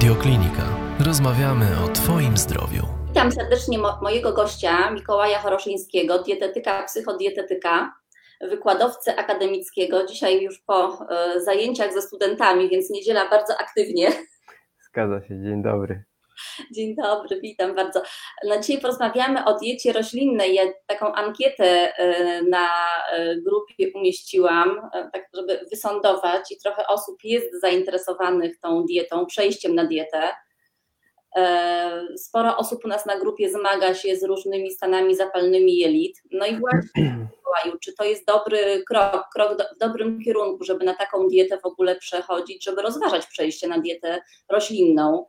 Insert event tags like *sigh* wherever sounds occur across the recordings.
Radioklinika. Rozmawiamy o Twoim zdrowiu. Witam serdecznie mo mojego gościa, Mikołaja Choroszyńskiego, dietetyka, psychodietetyka, wykładowcę akademickiego. Dzisiaj już po e, zajęciach ze studentami, więc niedziela bardzo aktywnie. Zgadza się, dzień dobry. *laughs* Dzień dobry, witam bardzo. Na dzisiaj porozmawiamy o diecie roślinnej. Ja taką ankietę e, na e, grupie umieściłam, e, tak żeby wysądować i trochę osób jest zainteresowanych tą dietą, przejściem na dietę. Sporo osób u nas na grupie zmaga się z różnymi stanami zapalnymi jelit. No i właśnie, *clears throat* czy to jest dobry krok, krok do, w dobrym kierunku, żeby na taką dietę w ogóle przechodzić, żeby rozważać przejście na dietę roślinną?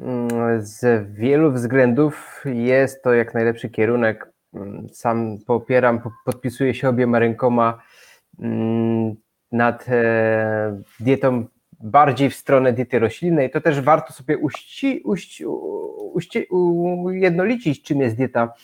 Mm, z wielu względów jest to jak najlepszy kierunek. Mm, sam popieram, podpisuję się obiema rękoma mm, nad e, dietą bardziej w stronę diety roślinnej. To też warto sobie uści, uści, uści, ujednolicić, czym jest dieta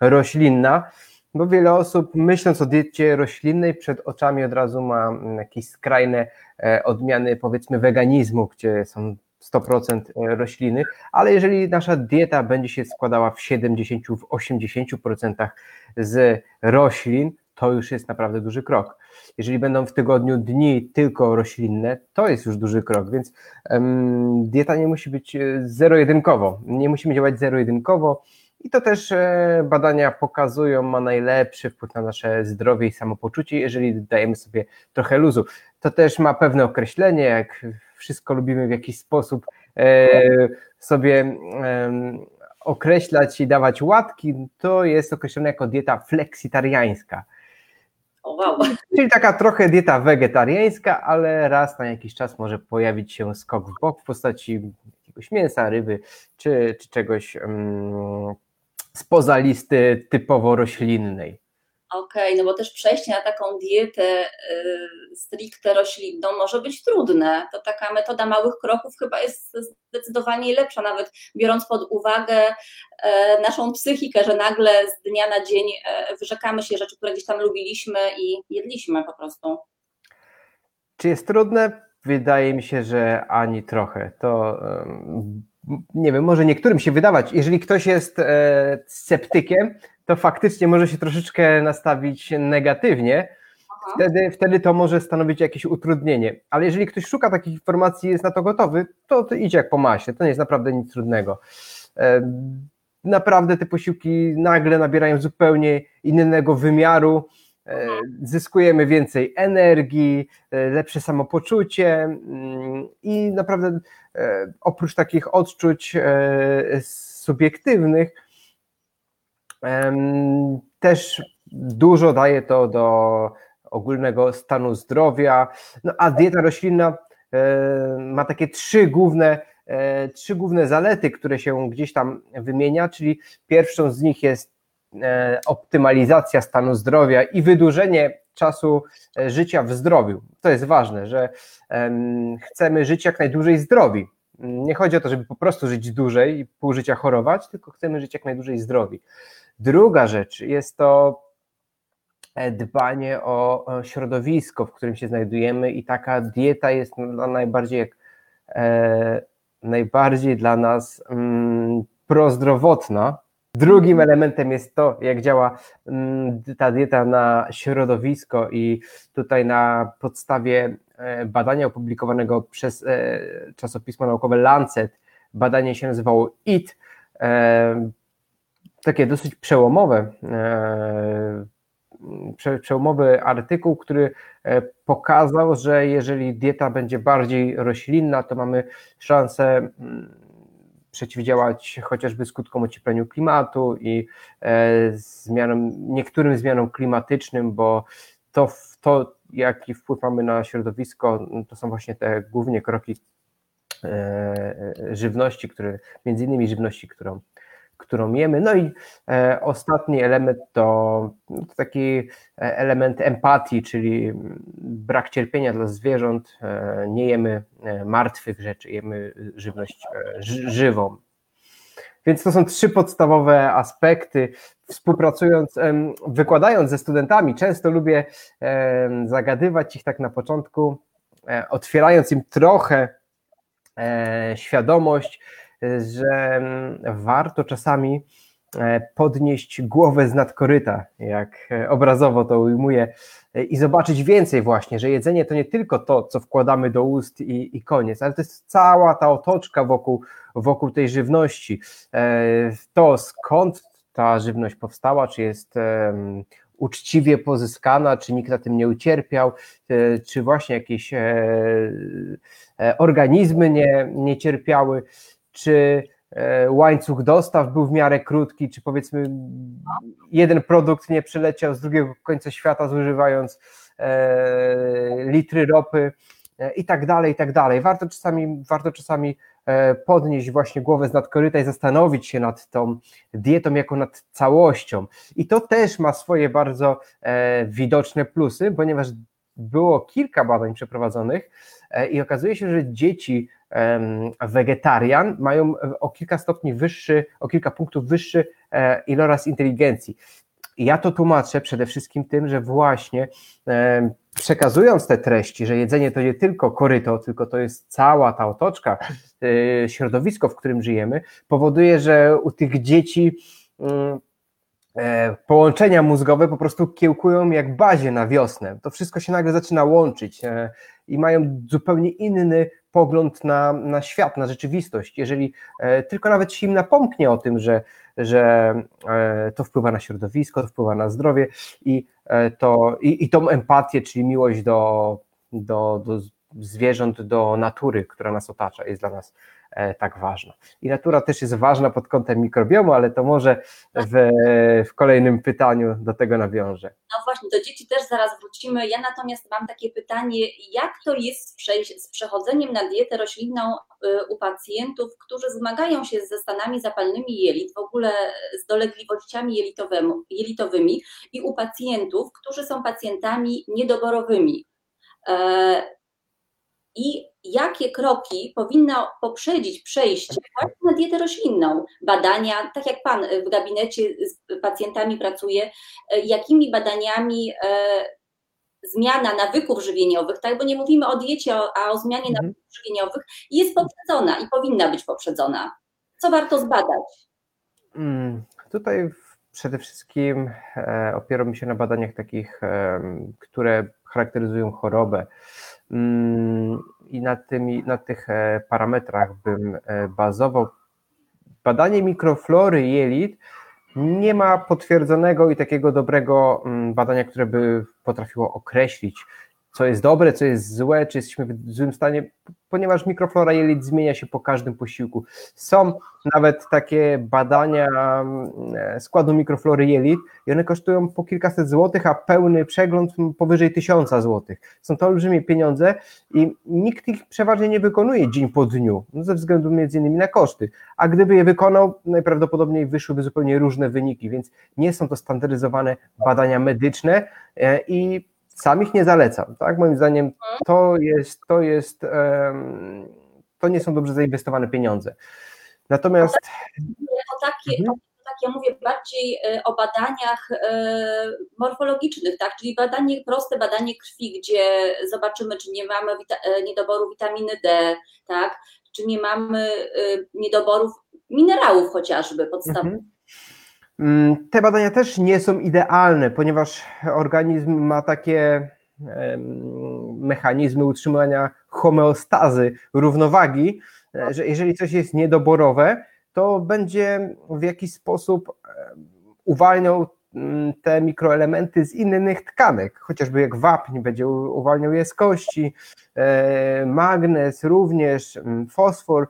roślinna, bo wiele osób myśląc o diecie roślinnej przed oczami od razu ma jakieś skrajne e, odmiany powiedzmy weganizmu, gdzie są 100% e, rośliny, ale jeżeli nasza dieta będzie się składała w 70, w 80% z roślin, to już jest naprawdę duży krok. Jeżeli będą w tygodniu dni tylko roślinne, to jest już duży krok, więc um, dieta nie musi być e, zero-jedynkowo, nie musimy działać zero-jedynkowo i to też e, badania pokazują, ma najlepszy wpływ na nasze zdrowie i samopoczucie, jeżeli dajemy sobie trochę luzu. To też ma pewne określenie, jak wszystko lubimy w jakiś sposób e, sobie określać i dawać łatki, to jest określone jako dieta fleksitariańska. wow. Czyli taka trochę dieta wegetariańska, ale raz na jakiś czas może pojawić się skok w bok w postaci jakiegoś mięsa, ryby czy, czy czegoś um, spoza listy typowo roślinnej. Okej, okay, no bo też przejście na taką dietę y, stricte roślinną może być trudne. To taka metoda małych kroków chyba jest zdecydowanie lepsza, nawet biorąc pod uwagę e, naszą psychikę, że nagle z dnia na dzień e, wyrzekamy się rzeczy, które gdzieś tam lubiliśmy i jedliśmy po prostu. Czy jest trudne? Wydaje mi się, że ani trochę. To nie wiem, może niektórym się wydawać. Jeżeli ktoś jest e, sceptykiem, to faktycznie może się troszeczkę nastawić negatywnie, wtedy, wtedy to może stanowić jakieś utrudnienie. Ale jeżeli ktoś szuka takich informacji i jest na to gotowy, to, to idzie jak po masie, to nie jest naprawdę nic trudnego. E, naprawdę te posiłki nagle nabierają zupełnie innego wymiaru, zyskujemy więcej energii, e, lepsze samopoczucie mm, i naprawdę oprócz takich odczuć subiektywnych, też dużo daje to do ogólnego stanu zdrowia, no a dieta roślinna ma takie trzy główne, e, trzy główne zalety, które się gdzieś tam wymienia, czyli pierwszą z nich jest e, optymalizacja stanu zdrowia i wydłużenie czasu e, życia w zdrowiu. To jest ważne, że chcemy żyć jak najdłużej zdrowi. Nie chodzi o to, żeby po prostu żyć dłużej i pół życia chorować, tylko chcemy żyć jak najdłużej zdrowi. Druga rzecz jest to e, dbanie o środowisko, w którym się znajdujemy i taka dieta jest najbardziej jak, e, najbardziej dla nas mm, prozdrowotna. Drugim elementem jest to, jak działa mm, ta dieta na środowisko i tutaj na podstawie e, badania opublikowanego przez e, czasopismo naukowe Lancet, badanie się nazywało IT, takie dosyć przełomowe, e, przełomowy artykuł, który e, pokazał, że jeżeli dieta będzie bardziej roślinna, to mamy szansę mm, przeciwdziałać chociażby skutkom ociepleniu klimatu i e, zmianom, niektórym zmianom klimatycznym, bo to, to jaki wpływ mamy na środowisko, to są właśnie te głównie kroki żywności, które, między innymi żywności, którą którą jemy. No i e, ostatni element to, to, taki e, element empatii, czyli brak cierpienia dla zwierząt. E, nie jemy martwych rzeczy, jemy żywność żywą. Więc to są trzy podstawowe aspekty. Współpracując, wykładając ze studentami, często lubię zagadywać ich tak na początku, otwierając im trochę świadomość, że mm, warto czasami podnieść głowę z nadkoryta, jak obrazowo to ujmuję, i zobaczyć więcej właśnie, że jedzenie to nie tylko to, co wkładamy do ust i, i koniec, ale to jest cała ta otoczka wokół, wokół tej żywności. To skąd ta żywność powstała, czy jest uczciwie pozyskana, czy nikt na tym nie ucierpiał, e, czy właśnie jakieś e, e, organizmy nie, nie cierpiały, czy łańcuch dostaw był w miarę krótki, czy powiedzmy jeden produkt nie przyleciał z drugiego końca świata zużywając litry ropy i tak dalej, i tak dalej. Warto czasami, warto czasami E, podnieść właśnie głowę z nadkoryta i zastanowić się nad tą dietą jako nad całością. I to też ma swoje bardzo e, widoczne plusy, ponieważ było kilka badań przeprowadzonych e, i okazuje się, że dzieci wegetarian mają o kilka stopni wyższy, o kilka punktów wyższy iloraz inteligencji. Ja to tłumaczę przede wszystkim tym, że właśnie przekazując te treści, że jedzenie to nie tylko koryto, tylko to jest cała ta otoczka, e, środowisko, w którym żyjemy, powoduje, że u tych dzieci mm, e, połączenia mózgowe po prostu kiełkują jak bazie na wiosnę. To wszystko się nagle zaczyna łączyć e, i mają zupełnie inny pogląd na, na świat, na rzeczywistość. Jeżeli tylko nawet się im napomknie o tym, że że e, to wpływa na środowisko, to wpływa na zdrowie i, e, to, i, i tą empatię, czyli miłość do, do, do zwierząt, do natury, która nas otacza, jest dla nas E, tak ważna. I natura też jest ważna pod kątem mikrobiomu, ale to może w, w kolejnym pytaniu do tego nawiążę. No właśnie, do dzieci też zaraz wrócimy. Ja natomiast mam takie pytanie, jak to jest z przechodzeniem na dietę roślinną y, u pacjentów, którzy zmagają się ze stanami zapalnymi jelit, w ogóle z dolegliwościami jelitowymi i u pacjentów, którzy są pacjentami niedoborowymi. E, I jakie kroki powinno poprzedzić przejście na dietę roślinną. Badania, tak jak Pan w gabinecie z pacjentami pracuje, e, jakimi badaniami e, zmiana nawyków żywieniowych, tak, bo nie mówimy o diecie, a o zmianie mhm. nawyków żywieniowych, jest poprzedzona i powinna być poprzedzona. Co warto zbadać? Hmm, tutaj przede wszystkim e, opieram się na badaniach takich, e, które charakteryzują chorobę. Mm, i na, tymi, na tych e, parametrach bym e, bazował. Badanie mikroflory jelit nie ma potwierdzonego i takiego dobrego mm, badania, które by potrafiło określić, co jest dobre, co jest złe, czy jesteśmy w złym stanie, ponieważ mikroflora jelit zmienia się po każdym posiłku. Są nawet takie badania mm, składu mikroflory jelit i one kosztują po kilkaset złotych, a pełny przegląd powyżej tysiąca złotych. Są to olbrzymie pieniądze i nikt ich przeważnie nie wykonuje dzień po dniu, no ze względu między innymi na koszty, a gdyby je wykonał, najprawdopodobniej wyszłyby zupełnie różne wyniki, więc nie są to standaryzowane badania medyczne e, i sam ich nie zalecam, tak? Moim zdaniem mhm. to jest, to jest, to nie są dobrze zainwestowane pieniądze. Natomiast... O takie, mhm. tak ja mówię bardziej e, o badaniach e, morfologicznych, tak? czyli badanie, proste badanie krwi, gdzie zobaczymy, czy nie mamy wita e, niedoboru witaminy D, tak? czy nie mamy niedoborów minerałów chociażby podstawowych. Mhm. Mm, te badania też nie są idealne, ponieważ organizm ma takie mechanizmy utrzymania homeostazy, równowagi, e, że jeżeli coś jest niedoborowe, to będzie w jakiś sposób uwalniał mm, te mikroelementy z innych tkanek, chociażby jak wapń będzie uwalniał je z kości, e, magnez również, mm, fosfor,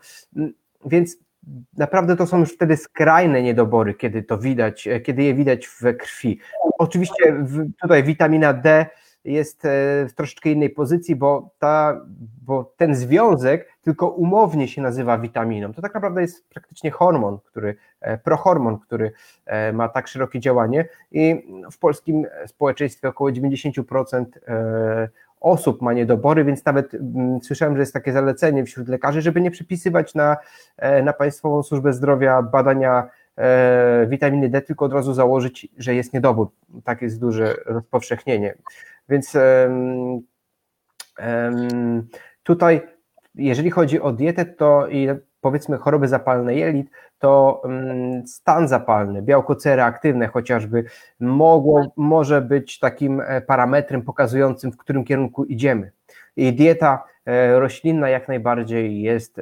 więc naprawdę to są już wtedy skrajne niedobory, kiedy to widać, e, kiedy je widać we krwi. Oczywiście tutaj witamina D jest e, w troszeczkę innej pozycji, bo, ta, bo ten związek tylko umownie się nazywa witaminą. To tak naprawdę jest praktycznie hormon, który, e, prohormon, który ma tak szerokie działanie i w polskim społeczeństwie około 90% osób ma niedobory, więc nawet mm, słyszałem, że jest takie zalecenie wśród lekarzy, żeby nie przypisywać na, e, na Państwową Służbę Zdrowia badania e, witaminy D, tylko od razu założyć, że jest niedobór. Tak jest duże rozpowszechnienie. Więc tutaj jeżeli chodzi o dietę, to i powiedzmy choroby zapalne jelit, to mm, stan zapalny, białko C reaktywne chociażby mogło, może być takim e, parametrem pokazującym, w którym kierunku idziemy. I dieta e, roślinna jak najbardziej jest,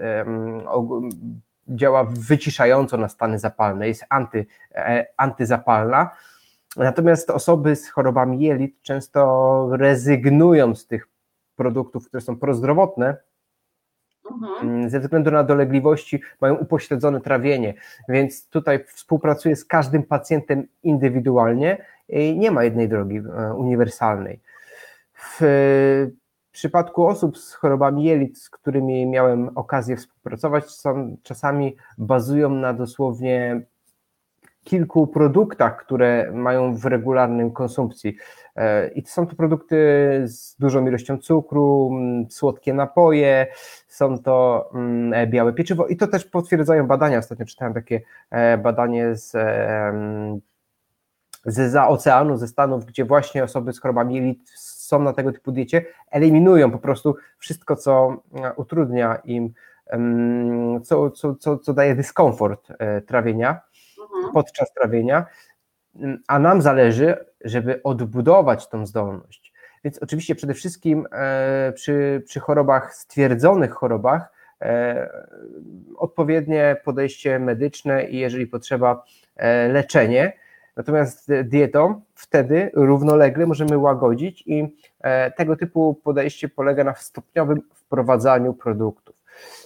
działa wyciszająco na stany zapalne, jest anty, e, antyzapalna. Natomiast osoby z chorobami jelit często rezygnują z tych produktów, które są prozdrowotne, Mhm. Mm, ze względu na dolegliwości mają upośledzone trawienie, więc tutaj współpracuję z każdym pacjentem indywidualnie i nie ma jednej drogi e, uniwersalnej. W przypadku osób z chorobami jelit, z którymi miałem okazję współpracować, są, czasami bazują na dosłownie kilku produktach, które mają w regularnym konsumpcji. E, I są to produkty z dużą ilością cukru, słodkie napoje, są to e, białe pieczywo i to też potwierdzają badania. Ostatnio czytałem takie e, badanie z ze za oceanu, ze Stanów, gdzie właśnie osoby z chorobami jelit są na tego typu diecie, eliminują po prostu wszystko, co utrudnia im, co, co, co, co daje dyskomfort trawienia mhm. podczas trawienia, a nam zależy, żeby odbudować tą zdolność. Więc oczywiście przede wszystkim e, przy, przy chorobach, stwierdzonych chorobach, e, odpowiednie podejście medyczne i jeżeli potrzeba e, leczenie, Natomiast dietą wtedy równolegle możemy łagodzić i tego typu podejście polega na stopniowym wprowadzaniu produktów.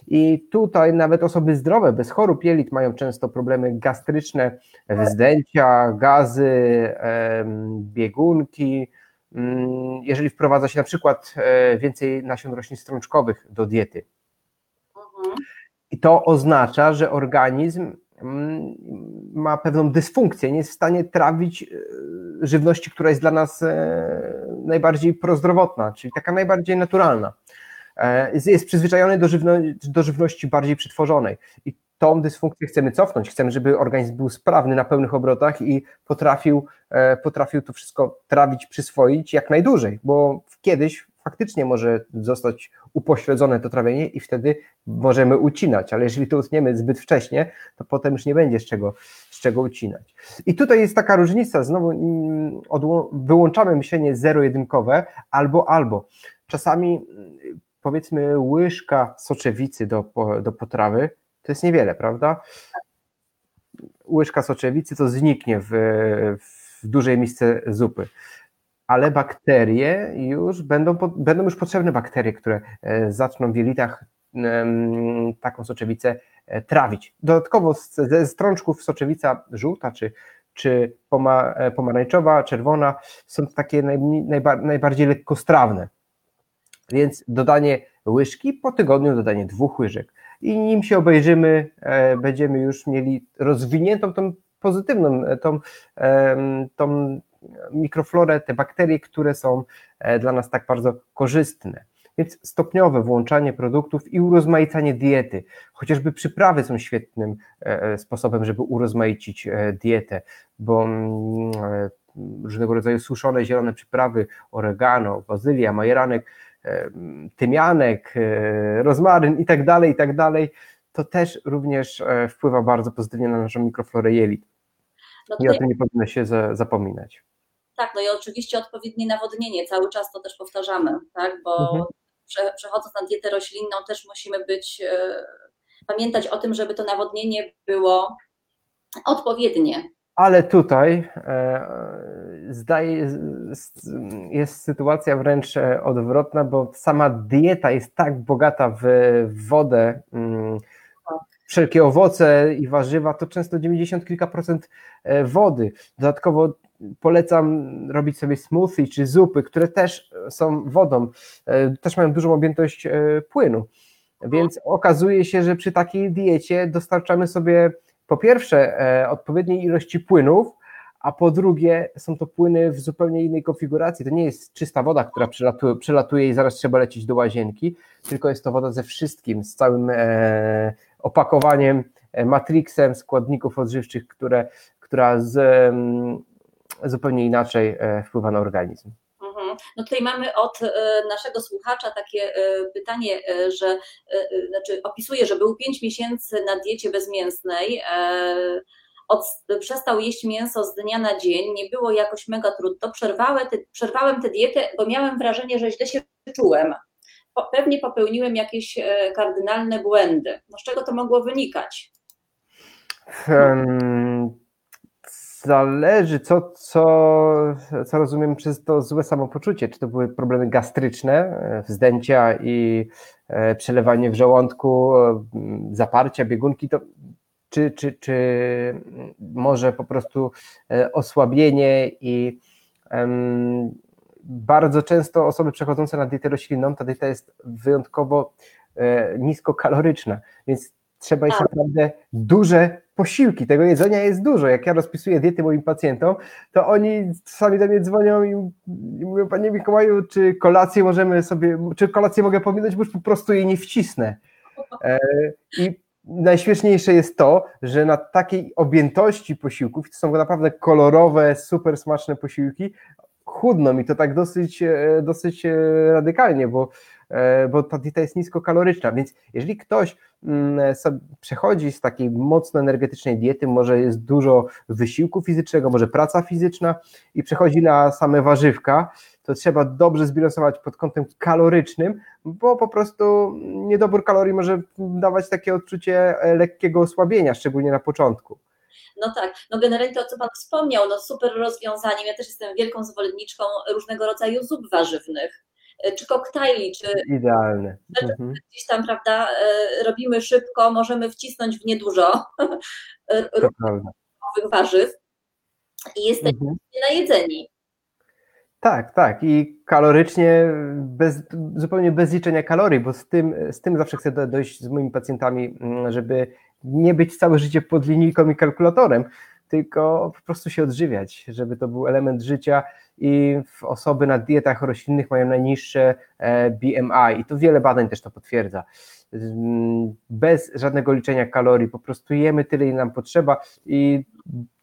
I tutaj nawet osoby zdrowe, bez chorób jelit mają często problemy gastryczne, wzdęcia, gazy, biegunki. Mm, jeżeli wprowadza się na przykład e, więcej nasion roślin strączkowych do diety. Mhm. I to oznacza, że organizm mm, ma pewną dysfunkcję, nie jest w stanie trawić e, żywności, która jest dla nas e, najbardziej prozdrowotna, czyli taka najbardziej naturalna. E, jest przyzwyczajony do, żywno, do żywności bardziej przetworzonej. I tą dysfunkcję chcemy cofnąć. Chcemy, żeby organizm był sprawny na pełnych obrotach i potrafił, e, potrafił to wszystko trawić, przyswoić jak najdłużej, bo kiedyś faktycznie może zostać upośledzone to trawienie i wtedy możemy ucinać, ale jeżeli to utniemy zbyt wcześnie, to potem już nie będzie z czego, z czego ucinać. I tutaj jest taka różnica, znowu mm, wyłączamy myślenie zero-jedynkowe albo albo. Czasami powiedzmy łyżka soczewicy do, do potrawy, to jest niewiele, prawda? Łyżka soczewicy to zniknie w, w dużej misce zupy. Ale bakterie już będą, będą już potrzebne bakterie, które e, zaczną w jelitach taką soczewicę e, trawić. Dodatkowo ze strączków soczewica żółta czy, czy e, pomarańczowa, czerwona są takie najbardziej lekkostrawne. Więc dodanie łyżki, po tygodniu dodanie dwóch łyżek. I nim się obejrzymy, e, będziemy już mieli rozwiniętą tą pozytywną, e, tą, tą mikroflorę, te bakterie, które są e, dla nas tak bardzo korzystne. Więc stopniowe włączanie produktów i urozmaicanie diety. Chociażby przyprawy są świetnym sposobem, żeby urozmaicić dietę, bo mm, różnego rodzaju suszone zielone przyprawy, oregano, bazylia, majeranek tymianek, e, rozmaryn i tak dalej, i tak dalej, to też również e, wpływa bardzo pozytywnie na naszą mikroflorę jelit. No I o tym nie powinno się zapominać. Tak, no i oczywiście odpowiednie nawodnienie, cały czas to też powtarzamy, tak, bo mhm. przechodząc na dietę roślinną też musimy być, e, pamiętać o tym, żeby to nawodnienie było odpowiednie, ale tutaj e, zdaje, jest sytuacja wręcz e, odwrotna, bo sama dieta jest tak bogata w wodę, mm, wszelkie owoce i warzywa to często 90 kilka procent e, wody. Dodatkowo polecam robić sobie smoothie czy zupy, które też są wodą, też mają dużą objętość płynu. Więc okazuje się, że przy takiej diecie dostarczamy sobie po pierwsze e, odpowiedniej ilości płynów, a po drugie są to płyny w zupełnie innej konfiguracji. To nie jest czysta woda, która przelatuje, przelatuje i zaraz trzeba lecieć do łazienki, tylko jest to woda ze wszystkim, z całym e, opakowaniem, e, matrixem składników odżywczych, które, która z, zupełnie inaczej wpływa na organizm. No tutaj mamy od naszego słuchacza takie pytanie, że znaczy opisuje, że był 5 miesięcy na diecie bezmięsnej od, przestał jeść mięso z dnia na dzień, nie było jakoś mega trudno, przerwałem, te, przerwałem tę dietę, bo miałem wrażenie, że źle się czułem. Po, pewnie popełniłem jakieś e, kardynalne błędy. No, z czego to mogło wynikać? Hmm, zależy, co, co, co rozumiem przez to złe samopoczucie. Czy to były problemy gastryczne, e, wzdęcia i e, przelewanie w żołądku, zaparcia, biegunki, to czy, czy, czy może po prostu e, osłabienie i um, bardzo często osoby przechodzące na dietę roślinną, ta dieta jest wyjątkowo e, niskokaloryczna, więc trzeba jeść tak. naprawdę duże posiłki, tego jedzenia jest dużo. Jak ja rozpisuję diety moim pacjentom, to oni czasami do mnie dzwonią i, mówią, panie Mikołaju, czy kolację możemy sobie, czy kolację mogę pominąć, bo już po prostu jej nie wcisnę. E, I najśmieszniejsze jest to, że na takiej objętości posiłków, to są naprawdę kolorowe, super smaczne posiłki, chudno mi to tak dosyć, e, dosyć e, radykalnie, bo, bo ta dieta jest niskokaloryczna, więc jeżeli ktoś mm, przechodzi z takiej mocno energetycznej diety, może jest dużo wysiłku fizycznego, może praca fizyczna i przechodzi na same warzywka, to trzeba dobrze zbilansować pod kątem kalorycznym, bo po prostu niedobór kalorii może dawać takie odczucie lekkiego osłabienia, szczególnie na początku. No tak, no generalnie to, co Pan wspomniał, no super rozwiązaniem. Ja też jestem wielką zwolenniczką różnego rodzaju zup warzywnych czy koktajli, czy idealne. Mhm. Gdzieś tam, prawda, e, robimy szybko, możemy wcisnąć w niedużo różnych warzyw i jesteśmy mhm. najedzeni. Tak, tak. I kalorycznie, bez, zupełnie bez liczenia kalorii, bo z tym, z tym zawsze chcę dojść z moimi pacjentami, mm, żeby nie być całe życie pod linijką i kalkulatorem, tylko po prostu się odżywiać, żeby to był element życia i osoby na dietach roślinnych mają najniższe e, BMI i to wiele badań też to potwierdza. Mm, bez żadnego liczenia kalorii, po prostu jemy tyle, ile nam potrzeba i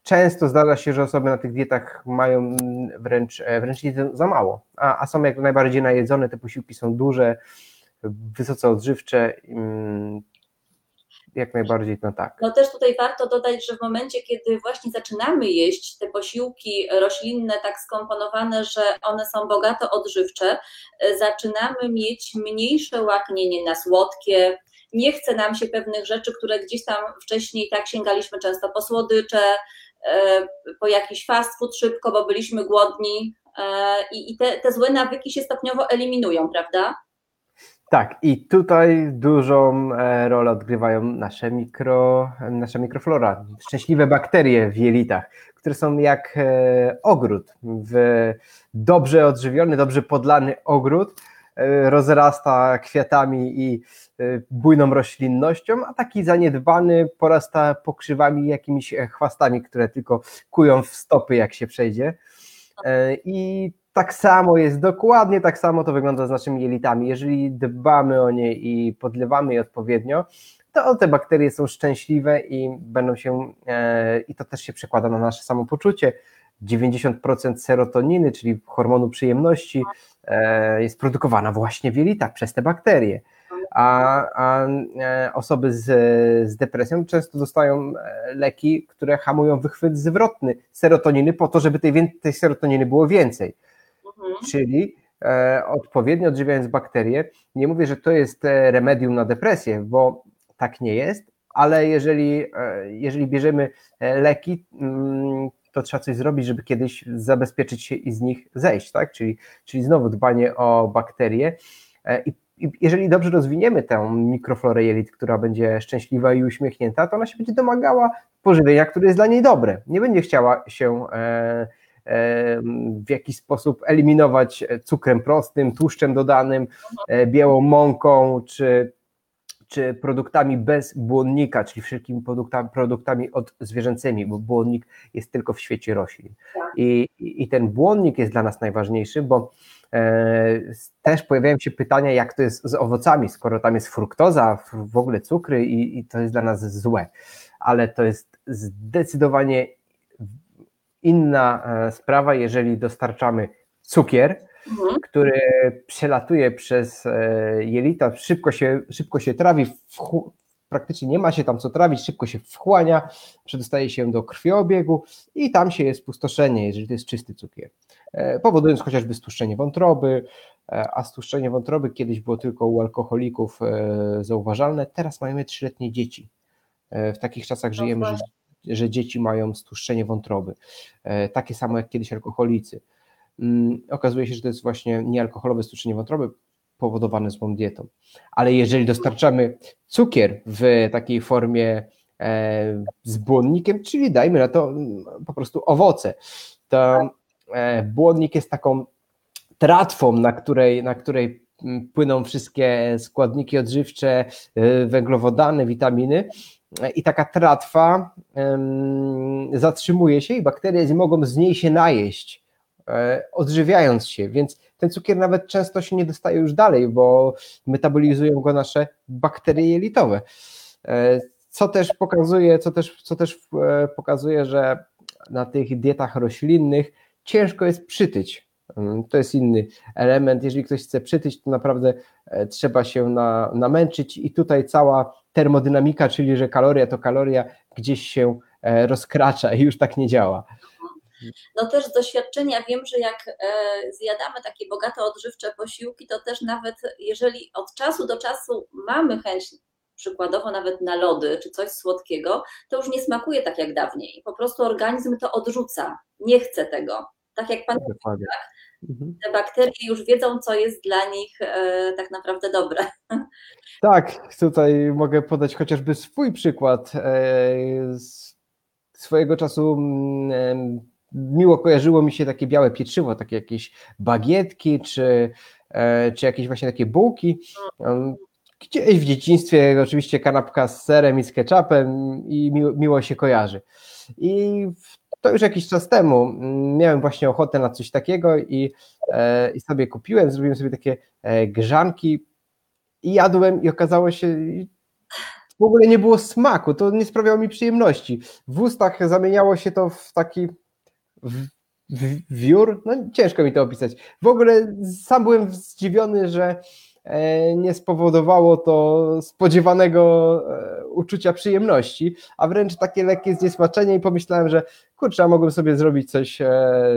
często zdarza się, że osoby na tych dietach mają wręcz, e, wręcz za mało, a, a są jak najbardziej najedzone, te posiłki są duże, wysoce odżywcze, mm, jak najbardziej, no tak. No też tutaj warto dodać, że w momencie, kiedy właśnie zaczynamy jeść te posiłki roślinne tak skomponowane, że one są bogato odżywcze, e, zaczynamy mieć mniejsze łaknienie na słodkie, nie chce nam się pewnych rzeczy, które gdzieś tam wcześniej tak sięgaliśmy często po słodycze, e, po jakiś fast food szybko, bo byliśmy głodni e, i te, te złe nawyki się stopniowo eliminują, prawda? Tak, i tutaj dużą e, rolę odgrywają nasze, mikro, nasza mikroflora, szczęśliwe bakterie w jelitach, które są jak ogród. W dobrze odżywiony, dobrze podlany ogród rozrasta kwiatami i bujną roślinnością, a taki zaniedbany porasta pokrzywami jakimiś e, chwastami, które tylko kują w stopy, jak się przejdzie. E, I tak samo jest, dokładnie tak samo to wygląda z naszymi jelitami. Jeżeli dbamy o nie i podlewamy je odpowiednio, to te bakterie są szczęśliwe i będą się, e, i to też się przekłada na nasze samopoczucie. 90% serotoniny, czyli hormonu przyjemności, jest produkowana właśnie w jelitach przez te bakterie a, a e, osoby z, z depresją często dostają e, leki, które hamują wychwyt zwrotny serotoniny po to, żeby tej, tej serotoniny było więcej. Mhm. Czyli e, odpowiednio odżywiając bakterie, nie mówię, że to jest e, remedium na depresję, bo tak nie jest, ale jeżeli, jeżeli bierzemy leki, mm, to trzeba coś zrobić, żeby kiedyś zabezpieczyć się i z nich zejść, tak? Czyli, czyli znowu dbanie o bakterie. I jeżeli dobrze rozwiniemy tę mikroflorę jelit, która będzie szczęśliwa i uśmiechnięta, to ona się będzie domagała pożywienia, które jest dla niej dobre. Nie będzie chciała się e, e, w jakiś sposób eliminować cukrem prostym, tłuszczem dodanym, e, białą mąką czy, czy produktami bez błonnika, czyli wszelkimi produktami, produktami odzwierzęcymi, bo błonnik jest tylko w świecie roślin. Tak. I, I ten błonnik jest dla nas najważniejszy, bo E, też pojawiają się pytania, jak to jest z owocami, skoro tam jest fruktoza, w ogóle cukry i, i to jest dla nas złe. Ale to jest zdecydowanie inna e, sprawa, jeżeli dostarczamy cukier, Mhm. który przelatuje przez jelita, szybko się, szybko się trawi, praktycznie nie ma się tam co trawić, szybko się wchłania, przedostaje się do krwiobiegu i tam się jest pustoszenie, jeżeli to jest czysty cukier. E, Powodując chociażby stłuszczenie wątroby, e, a stłuszczenie wątroby kiedyś było tylko u alkoholików e, zauważalne, teraz mamy trzyletnie dzieci. E, W takich czasach żyjemy, że, że dzieci mają stłuszczenie wątroby. E, Takie samo jak kiedyś alkoholicy. Mm, Okazuje się, że to jest właśnie niealkoholowe stłuszczenie wątroby powodowane złą dietą. Ale jeżeli dostarczamy cukier w takiej formie e, z błonnikiem, czyli dajmy na to mm, po prostu owoce, to e, błonnik jest taką tratwą, na której, na której mm, płyną wszystkie składniki odżywcze, węglowodany, witaminy. I taka tratwa zatrzymuje się i bakterie mogą z niej się najeść, e, odżywiając się, więc ten cukier nawet często się nie dostaje już dalej, bo metabolizują go nasze bakterie jelitowe. E, Co też pokazuje, co też, co też e, pokazuje, że na tych dietach roślinnych ciężko jest przytyć. To jest inny element. Jeżeli ktoś chce przytyć, to naprawdę e, trzeba się na, namęczyć i tutaj cała termodynamika, czyli że kaloria to kaloria, gdzieś się e, rozkracza i już tak nie działa. No też z doświadczenia wiem, że jak e, zjadamy takie bogate odżywcze posiłki, to też nawet jeżeli od czasu do czasu mamy chęć przykładowo nawet na lody czy coś słodkiego, to już nie smakuje tak jak dawniej. Po prostu organizm to odrzuca, nie chce tego. Tak jak pan Dokładnie. Mhm. te bakterie już wiedzą, co jest dla nich e, tak naprawdę dobre. Tak, tutaj mogę podać chociażby swój przykład. E, Z swojego czasu mm, miło kojarzyło mi się takie białe pieczywo, takie jakieś bagietki, czy, e, czy jakieś właśnie takie bułki. Em, Gdzieś w dzieciństwie oczywiście kanapka z serem i z ketchupem i miło, miło się kojarzy. I to już jakiś czas temu mm, miałem właśnie ochotę na coś takiego i, e, i sobie kupiłem, zrobiłem sobie takie e, grzanki i jadłem i okazało się, w ogóle nie było smaku, to nie sprawiało mi przyjemności. W ustach zamieniało się to w taki w, w, wiór, no ciężko mi to opisać. W ogóle sam byłem zdziwiony, że nie spowodowało to spodziewanego e, uczucia przyjemności, a wręcz takie lekkie zniesmaczenie i pomyślałem, że kurczę, a mogłem sobie zrobić coś e,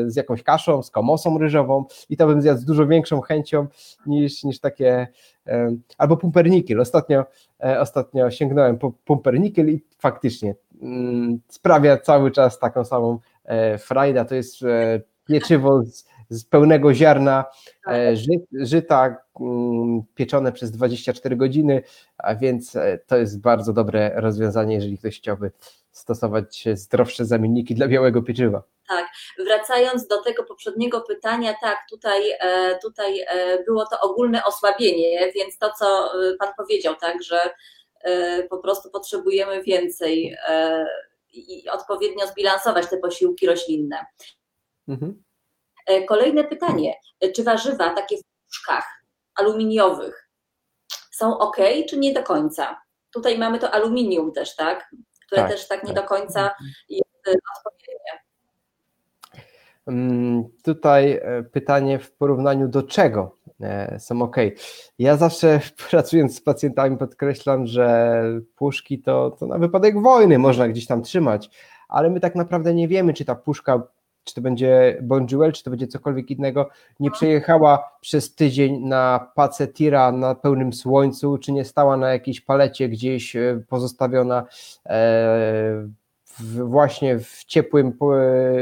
z jakąś kaszą, z komosą ryżową i to bym zjadł z dużo większą chęcią niż, niż takie e, albo pumpernikiel. Ostatnio, e, ostatnio sięgnąłem po pumpernikiel i faktycznie mm, sprawia cały czas taką samą e, frajdę. To jest e, pieczywo z, z pełnego ziarna e, ży, żyta mm, pieczone przez 24 godziny, a więc e, to jest bardzo dobre rozwiązanie, jeżeli ktoś chciałby stosować zdrowsze zamienniki dla białego pieczywa. Wracając do tego poprzedniego pytania, tak, tutaj, e, tutaj e, było to ogólne osłabienie, więc to, co e, Pan powiedział, tak, że e, po prostu potrzebujemy więcej e, i odpowiednio zbilansować te posiłki roślinne. Mhm. E, Kolejne pytanie, E, czy warzywa takie w puszkach aluminiowych są ok, czy nie do końca? Tutaj mamy to aluminium też, tak? Które Tak, też tak nie tak. do końca jest e, odpowiednie. Mm, Tutaj pytanie w porównaniu do czego są ok. Ja zawsze *laughs* pracując z pacjentami podkreślam, że puszki to, to na wypadek wojny można gdzieś tam trzymać, ale my tak naprawdę nie wiemy, czy ta puszka, czy to będzie Bonjewel, czy to będzie cokolwiek innego, nie przejechała przez tydzień na pace tira na pełnym słońcu, czy nie stała na jakiejś palecie gdzieś e, pozostawiona e, w, właśnie w, ciepłym, po-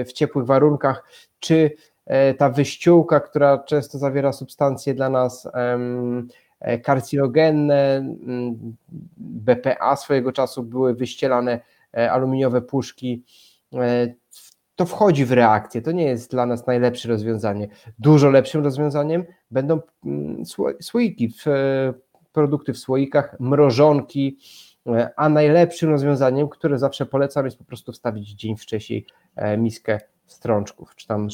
w ciepłych warunkach, czy e, ta wyściółka, która często zawiera substancje dla nas e, karcinogenne, BPA swojego czasu były wyścielane e, aluminiowe puszki, e, to wchodzi w reakcję, to nie jest dla nas najlepsze rozwiązanie. Dużo lepszym rozwiązaniem będą mm, sło- słoiki, e, produkty w słoikach, mrożonki, e, a najlepszym rozwiązaniem, które zawsze polecam, jest po prostu wstawić dzień wcześniej e, miskę strączków, czy tam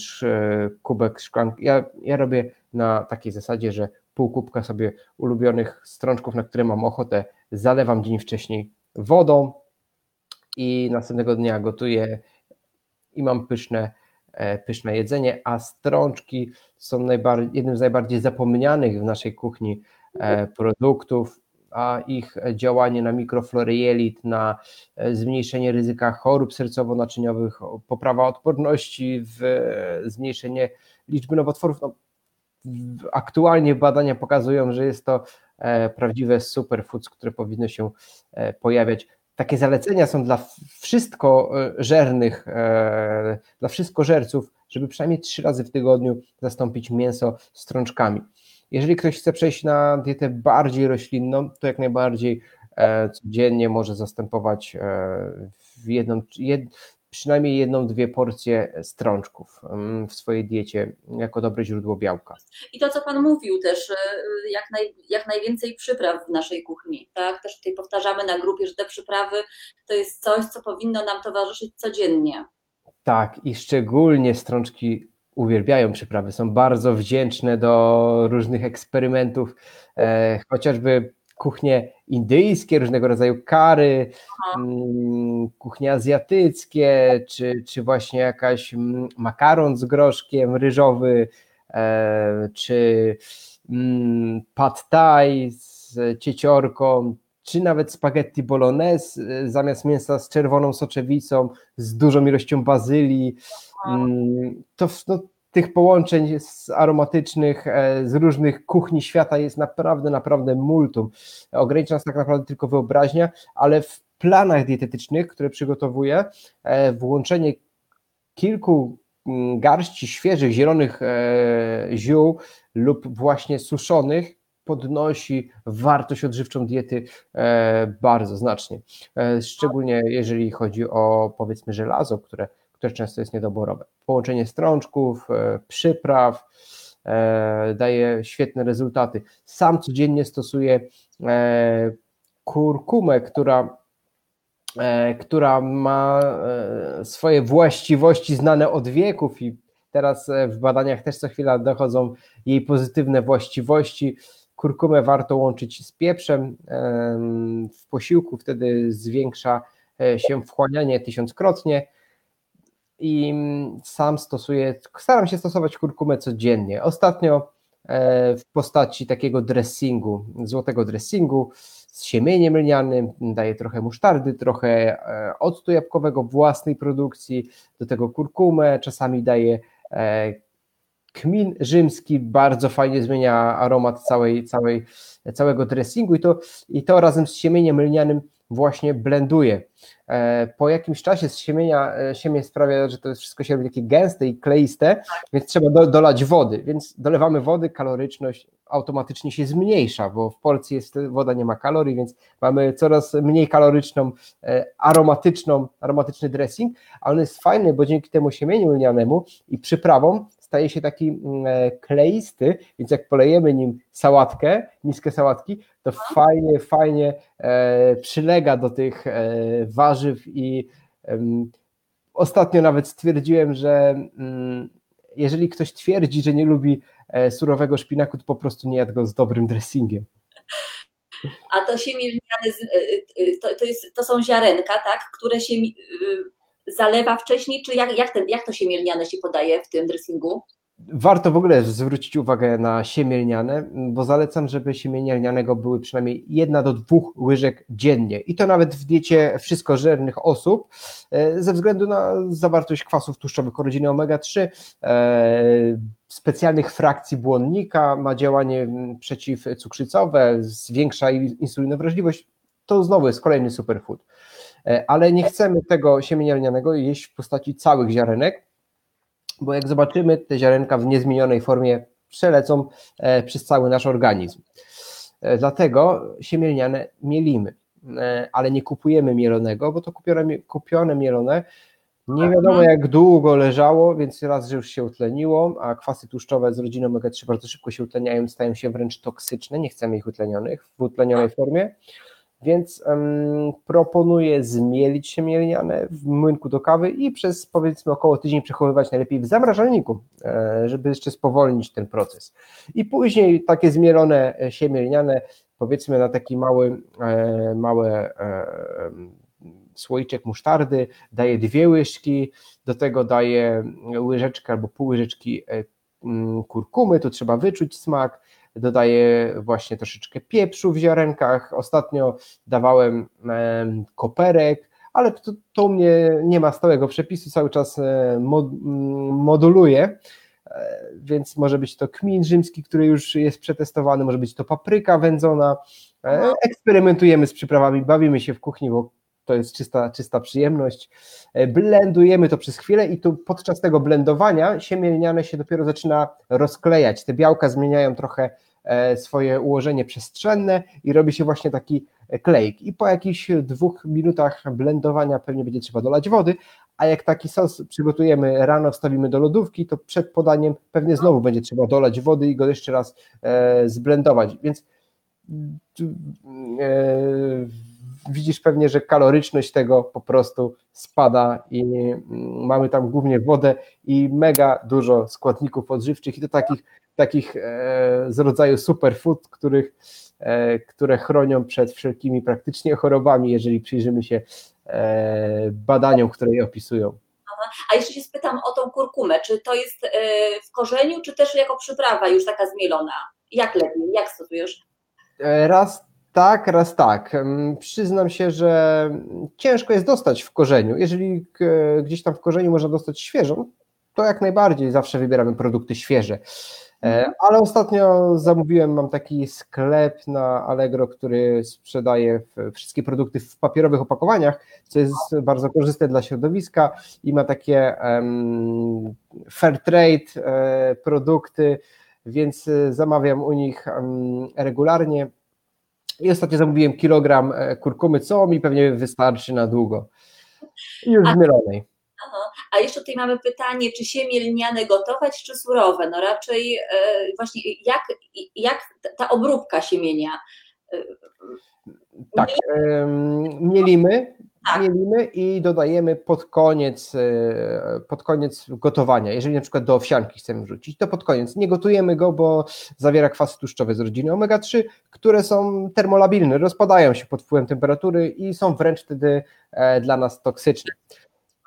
kubek szklanki. Ja, ja robię na takiej zasadzie, że pół kubka sobie ulubionych strączków, na które mam ochotę, zalewam dzień wcześniej wodą i następnego dnia gotuję i mam pyszne pyszne jedzenie, a strączki są jednym z najbardziej zapomnianych w naszej kuchni produktów a ich działanie na mikroflorę jelit, na e, zmniejszenie ryzyka chorób sercowo-naczyniowych, poprawa odporności, e, zmniejszenie liczby nowotworów. No, aktualnie badania pokazują, że jest to e, prawdziwe superfoods, które powinno się pojawiać. Takie zalecenia są dla wszystko żernych, dla wszystkożerców, żeby przynajmniej trzy razy w tygodniu zastąpić mięso strączkami. Jeżeli ktoś chce przejść na dietę bardziej roślinną, to jak najbardziej e, codziennie może zastępować e, jedną, jed, przynajmniej jedną, dwie porcje strączków mm, w swojej diecie jako dobre źródło białka. I to, co Pan mówił też, e, jak, naj, jak najwięcej przypraw w naszej kuchni. Tak? Też tutaj powtarzamy na grupie, że te przyprawy to jest coś, co powinno nam towarzyszyć codziennie. Tak, i szczególnie strączki uwielbiają przyprawy, są bardzo wdzięczne do różnych eksperymentów, e, chociażby kuchnie indyjskie, różnego rodzaju kary, mm, kuchnie azjatyckie, czy, czy właśnie jakaś mm, makaron z groszkiem ryżowy, e, czy mm, pad thai z cieciorką, czy nawet spaghetti bolognese e, zamiast mięsa z czerwoną soczewicą, z dużą ilością bazylii, to no, tych połączeń aromatycznych e, z różnych kuchni świata jest naprawdę, naprawdę multum. Ogranicza nas tak naprawdę tylko wyobraźnia, ale w planach dietetycznych, które przygotowuję, e, włączenie kilku mm, garści świeżych, zielonych e, ziół lub właśnie suszonych podnosi wartość odżywczą diety bardzo znacznie. Szczególnie jeżeli chodzi o powiedzmy żelazo, które które często jest niedoborowe. Połączenie strączków, e, przypraw e, daje świetne rezultaty. Sam codziennie stosuję e, kurkumę, która która ma swoje właściwości znane od wieków i teraz w badaniach też co chwila dochodzą jej pozytywne właściwości. Kurkumę warto łączyć z pieprzem w posiłku, wtedy zwiększa się wchłanianie tysiąckrotnie i sam stosuję, staram się stosować kurkumę codziennie. Ostatnio e, w postaci takiego dressingu, złotego dressingu z siemieniem lnianym, daję trochę musztardy, trochę e, octu jabłkowego własnej produkcji, do tego kurkumę, czasami daję e, kmin rzymski, bardzo fajnie zmienia aromat całej, całej, całego dressingu i to, i to razem z siemieniem lnianym właśnie blenduje. E, po jakimś czasie z siemienia, e, siemię sprawia, że to wszystko się robi takie gęste i kleiste, tak. więc trzeba do, dolać wody, więc dolewamy wody, kaloryczność automatycznie się zmniejsza, bo w porcji jest woda nie ma kalorii, więc mamy coraz mniej kaloryczną, e, aromatyczną, aromatyczny dressing, a on jest fajny, bo dzięki temu siemieniu lnianemu i przyprawom staje się taki mm, e, kleisty, więc jak polejemy nim sałatkę, miskę sałatki, to fajnie, fajnie e, przylega do tych e, warzyw i ostatnio nawet stwierdziłem, że mm, jeżeli ktoś twierdzi, że nie lubi surowego szpinaku, to po prostu nie jadł go z dobrym dressingiem. A to się to, to, jest, to są ziarenka, tak, które się zalewa wcześniej, czy jak, jak, ten, jak to siemielniane się podaje w tym dressingu? Warto w ogóle zwrócić uwagę na siemielniane, bo zalecam, żeby siemienia lnianego były przynajmniej jedna do dwóch łyżek dziennie i to nawet w diecie wszystkożernych osób e, ze względu na zawartość kwasów tłuszczowych rodziny omega-3, e, specjalnych frakcji błonnika, ma działanie przeciwcukrzycowe, zwiększa insulinowrażliwość, to znowu jest kolejny superfood. E, ale nie chcemy tego siemienia lnianego jeść w postaci całych ziarenek, bo jak zobaczymy, te ziarenka w niezmienionej formie przelecą e, przez cały nasz organizm. E, dlatego siemię lniane mielimy, ale nie kupujemy mielonego, bo to kupione, kupione mielone nie wiadomo jak długo leżało, więc raz, że już się utleniło, a kwasy tłuszczowe z rodziną omega-3 bardzo szybko się utleniają, stają się wręcz toksyczne, nie chcemy ich utlenionych w utlenionej formie. Więc um, proponuję zmielić się mielniane w młynku do kawy i przez powiedzmy około tydzień przechowywać najlepiej w zamrażalniku, e, żeby jeszcze spowolnić ten proces. I później takie zmielone siemielniane powiedzmy na taki mały, e, e, słoiczek musztardy, daję dwie łyżki, do tego daję łyżeczkę albo pół łyżeczki mm, kurkumy, tu trzeba wyczuć smak, dodaję właśnie troszeczkę pieprzu w ziarenkach, ostatnio dawałem koperek, ale to, to u mnie nie ma stałego przepisu, cały czas moduluję, E, więc może być to kmin rzymski, który już jest przetestowany, może być to papryka wędzona. E, eksperymentujemy z przyprawami, bawimy się w kuchni, bo to jest czysta, czysta przyjemność. E, blendujemy to przez chwilę i tu podczas tego blendowania siemię lniane się dopiero zaczyna rozklejać. Te białka zmieniają trochę swoje ułożenie przestrzenne i robi się właśnie taki klejk. I po jakichś dwóch minutach blendowania pewnie będzie trzeba dolać wody, a jak taki sos przygotujemy rano, wstawimy do lodówki, to przed podaniem pewnie znowu będzie trzeba dolać wody i go jeszcze raz e, zblendować, więc e, widzisz pewnie, że kaloryczność tego po prostu spada i mm, mamy tam głównie wodę i mega dużo składników odżywczych i to takich, takich e, z rodzaju superfood, których, e, które chronią przed wszelkimi praktycznie chorobami, jeżeli przyjrzymy się E, badaniom, które je opisują. A jeszcze się spytam o tą kurkumę, czy to jest w korzeniu, czy też jako przyprawa już taka zmielona? Jak lepiej, jak stosujesz? Raz tak, raz tak. Mm, przyznam się, że ciężko jest dostać w korzeniu. Jeżeli gdzieś tam w korzeniu można dostać świeżą, to jak najbardziej zawsze wybieramy produkty świeże. E, mhm. Ale ostatnio zamówiłem, mam taki sklep na Allegro, który sprzedaje wszystkie produkty w papierowych opakowaniach, co jest bardzo korzystne dla środowiska i ma takie um, fair trade e, produkty, więc e, zamawiam u nich regularnie. I ostatnio zamówiłem kilogram kurkumy, co mi pewnie wystarczy na długo. Już zmielonej. A jeszcze tutaj mamy pytanie, czy siemię lniane gotować, czy surowe? No raczej e, właśnie jak, jak ta obróbka siemienia? Tak, mielimy, tak. mielimy i dodajemy pod koniec, e, pod koniec gotowania. Jeżeli na przykład do owsianki chcemy wrzucić, to pod koniec. Nie gotujemy go, bo zawiera kwasy tłuszczowe z rodziny omega-3, które są termolabilne, rozpadają się pod wpływem temperatury i są wręcz wtedy e, dla nas toksyczne.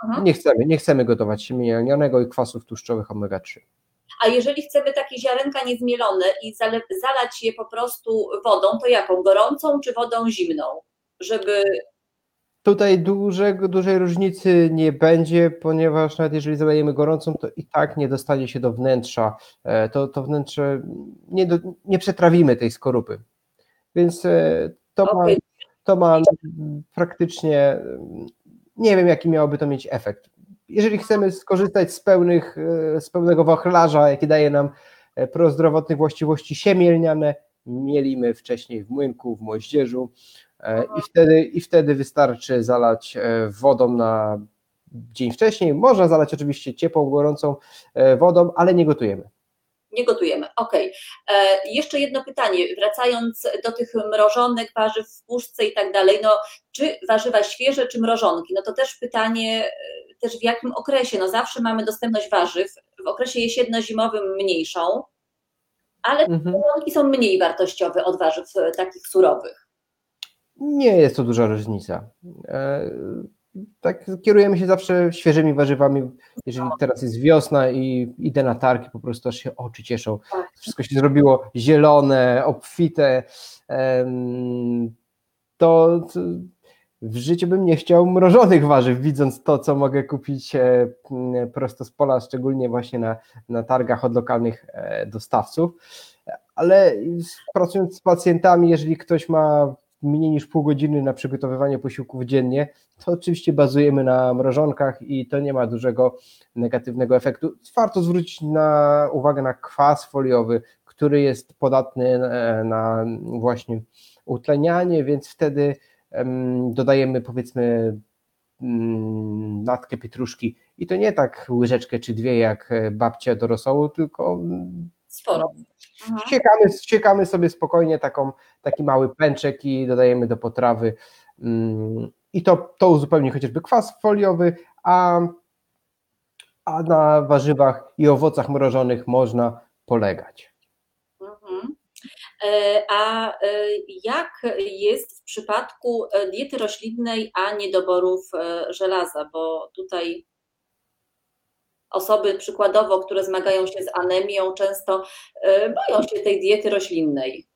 Aha. Nie chcemy, nie chcemy gotować siemienia lnianego i kwasów tłuszczowych omega-3. A jeżeli chcemy takie ziarenka niezmielone i zalać je po prostu wodą, to jaką? Gorącą czy wodą zimną? Żeby Tutaj duże, dużej różnicy nie będzie, ponieważ nawet jeżeli zalejemy gorącą, to i tak nie dostanie się do wnętrza. E, to, to wnętrze nie, do, nie przetrawimy tej skorupy. Więc to, okay. ma, to ma praktycznie nie wiem, jaki miałoby to mieć efekt. Jeżeli chcemy skorzystać z, pełnych, e, z pełnego wachlarza, jaki daje nam e, prozdrowotnych właściwości siemielniane, mielimy wcześniej w młynku, w moździerzu e, i wtedy, i wtedy wystarczy zalać wodą na dzień wcześniej. Można zalać oczywiście ciepłą, gorącą wodą, ale nie gotujemy. Nie gotujemy. Ok. E, jeszcze jedno pytanie, wracając do tych mrożonych warzyw w puszce i tak dalej. No, czy warzywa świeże, czy mrożonki? No to też pytanie, e, też w jakim okresie? No zawsze mamy dostępność warzyw, w okresie jesienno-zimowym mniejszą, ale mhm. mrożonki są mniej wartościowe od warzyw e, takich surowych. Nie jest to duża różnica. E, tak kierujemy się zawsze świeżymi warzywami. Jeżeli teraz jest wiosna i idę na targi, po prostu aż się oczy cieszą. Tak. Wszystko się zrobiło zielone, obfite. To w życiu bym nie chciał mrożonych warzyw, widząc to, co mogę kupić e, prosto z pola, szczególnie właśnie na, na targach od lokalnych e, dostawców. Ale pracując z pacjentami, jeżeli ktoś ma mniej niż pół godziny na przygotowywanie posiłków dziennie, to oczywiście bazujemy na mrożonkach i to nie ma dużego negatywnego efektu. Warto zwrócić na uwagę na kwas foliowy, który jest podatny na właśnie utlenianie, więc wtedy dodajemy powiedzmy mm, natkę pietruszki i to nie tak łyżeczkę czy dwie jak babcia do tylko sporo. Wciekamy, wciekamy sobie spokojnie taką, taki mały pęczek i dodajemy do potrawy mm, i to, to uzupełni chociażby kwas foliowy, a, a na warzywach i owocach mrożonych można polegać. Mhm. E, a e, jak jest w przypadku diety roślinnej, a niedoborów żelaza? Bo tutaj osoby przykładowo, które zmagają się z anemią, często boją się tej diety roślinnej.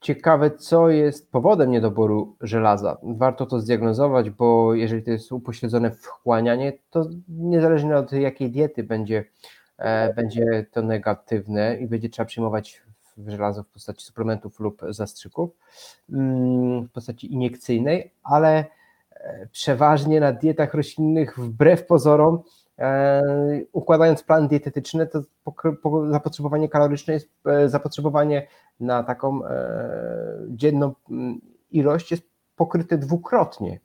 Ciekawe, co jest powodem niedoboru żelaza. Warto to zdiagnozować, bo jeżeli to jest upośledzone wchłanianie, to niezależnie od jakiej diety będzie, e, będzie to negatywne i będzie trzeba przyjmować żelazo w postaci suplementów lub zastrzyków mm, w postaci iniekcyjnej, ale e, przeważnie na dietach roślinnych, wbrew pozorom, E, układając plan dietetyczny, to zapotrzebowanie kaloryczne jest e, zapotrzebowanie na taką e, dzienną mm, ilość jest pokryte dwukrotnie.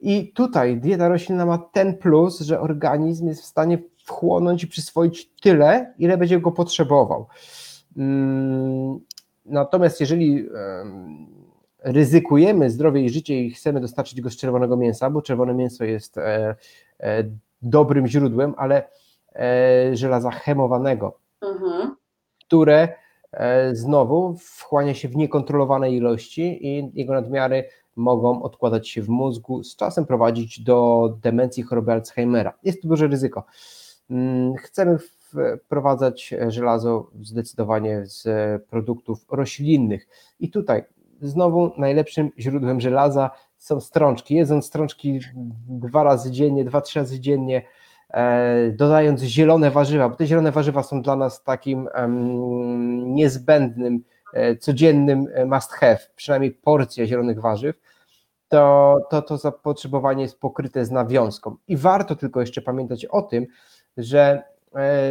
I tutaj dieta roślinna ma ten plus, że organizm jest w stanie wchłonąć i przyswoić tyle, ile będzie go potrzebował. Mm, natomiast jeżeli ryzykujemy zdrowie i życie i chcemy dostarczyć go z czerwonego mięsa, bo czerwone mięso jest dobrym źródłem, ale e, żelaza chemowanego, mhm. które e, znowu wchłania się w niekontrolowanej ilości i jego nadmiary mogą odkładać się w mózgu, z czasem prowadzić do demencji choroby Alzheimera. Jest to duże ryzyko. Mm, chcemy wprowadzać żelazo zdecydowanie z produktów roślinnych i tutaj znowu najlepszym źródłem żelaza są strączki. Jedząc strączki dwa razy dziennie, dwa, trzy razy dziennie, e, dodając zielone warzywa, bo te zielone warzywa są dla nas takim niezbędnym, e, codziennym e, must have, przynajmniej porcja zielonych warzyw, to, to to zapotrzebowanie jest pokryte z nawiązką. I warto tylko jeszcze pamiętać o tym, że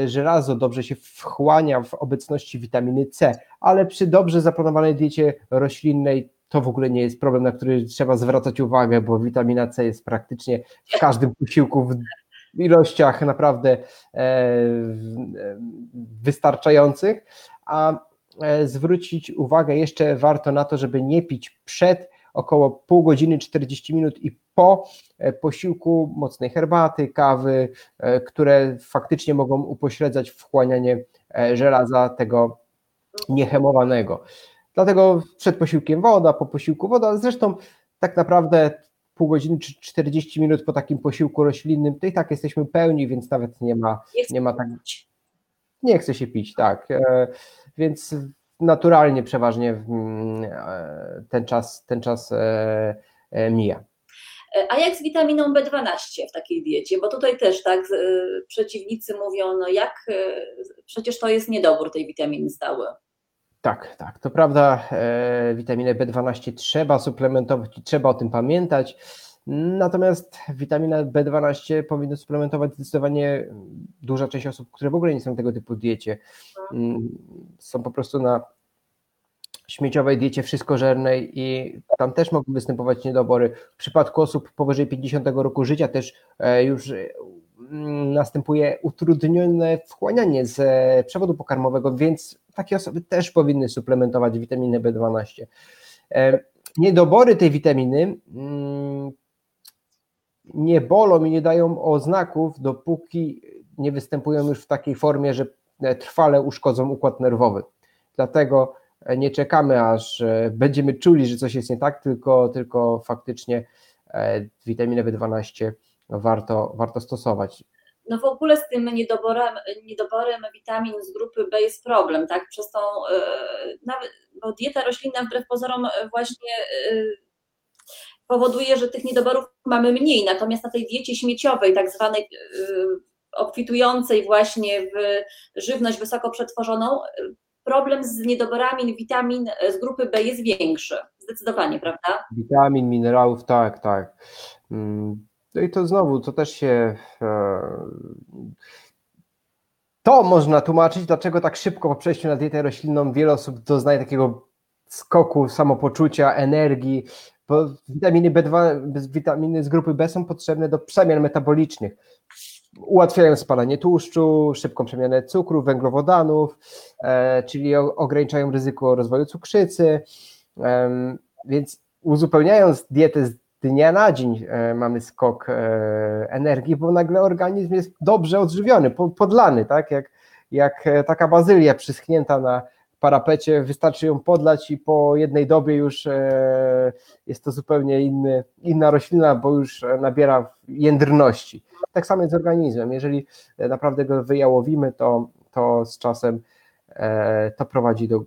żelazo dobrze się wchłania w obecności witaminy C, ale przy dobrze zaplanowanej diecie roślinnej to w ogóle nie jest problem, na który trzeba zwracać uwagę, bo witamina C jest praktycznie w każdym posiłku w ilościach naprawdę e, wystarczających, a e, zwrócić uwagę jeszcze warto na to, żeby nie pić przed około pół godziny, 40 minut i po e, posiłku mocnej herbaty, kawy, które faktycznie mogą upośledzać wchłanianie żelaza tego niehemowanego. Dlatego przed posiłkiem woda, po posiłku woda, zresztą tak naprawdę pół godziny czy 40 minut po takim posiłku roślinnym, to i tak jesteśmy pełni, więc nawet nie ma, nie ma tak. Nie chce się pić, tak. E, więc naturalnie przeważnie mm, e, ten czas, ten czas e, mija. A jak z witaminą B12 w takiej diecie? Bo tutaj też tak przeciwnicy mówią, no jak przecież to jest niedobór tej witaminy stały. Tak, tak, to prawda, e, witaminę B12 trzeba suplementować i trzeba o tym pamiętać. Natomiast witaminę B12 powinno suplementować zdecydowanie duża część osób, które w ogóle nie są tego typu diecie. Mm, są po prostu na śmieciowej diecie wszystkożernej i tam też mogą występować niedobory. W przypadku osób powyżej 50 roku życia też e, już Mm, następuje utrudnione wchłanianie z e, przewodu pokarmowego, więc takie osoby też powinny suplementować witaminę B12. E, niedobory tej witaminy mm, nie bolą i nie dają oznaków, dopóki nie występują już w takiej formie, że e, trwale uszkodzą układ nerwowy. Dlatego nie czekamy, aż będziemy czuli, że coś jest nie tak, tylko, tylko faktycznie witaminę B12 warto, warto stosować. No w ogóle z tym niedoborem, niedoborem witamin z grupy B jest problem, tak? Przez tą, e, nawet, bo dieta roślinna wbrew pozorom właśnie e, powoduje, że tych niedoborów mamy mniej, natomiast na tej diecie śmieciowej, tak zwanej e, obfitującej właśnie w żywność wysoko przetworzoną, problem z niedoborami witamin z grupy B jest większy, zdecydowanie, prawda? Witamin, minerałów, tak, tak. No i to znowu, to też się. E, to można tłumaczyć, dlaczego tak szybko po przejściu na dietę roślinną wiele osób doznaje takiego skoku samopoczucia, energii, bo witaminy B2, witaminy z grupy B są potrzebne do przemian metabolicznych. Ułatwiają spalanie tłuszczu, szybką przemianę cukru, węglowodanów, e, czyli ograniczają ryzyko rozwoju cukrzycy. Więc uzupełniając dietę z dnia na dzień e, mamy skok e, energii, bo nagle organizm jest dobrze odżywiony, podlany, tak? Jak, jak e, taka bazylia przyschnięta na parapecie, wystarczy ją podlać i po jednej dobie już jest to zupełnie inny, inna roślina, bo już nabiera jędrności. Tak samo jest z organizmem. Jeżeli naprawdę go wyjałowimy, to, to z czasem to prowadzi do,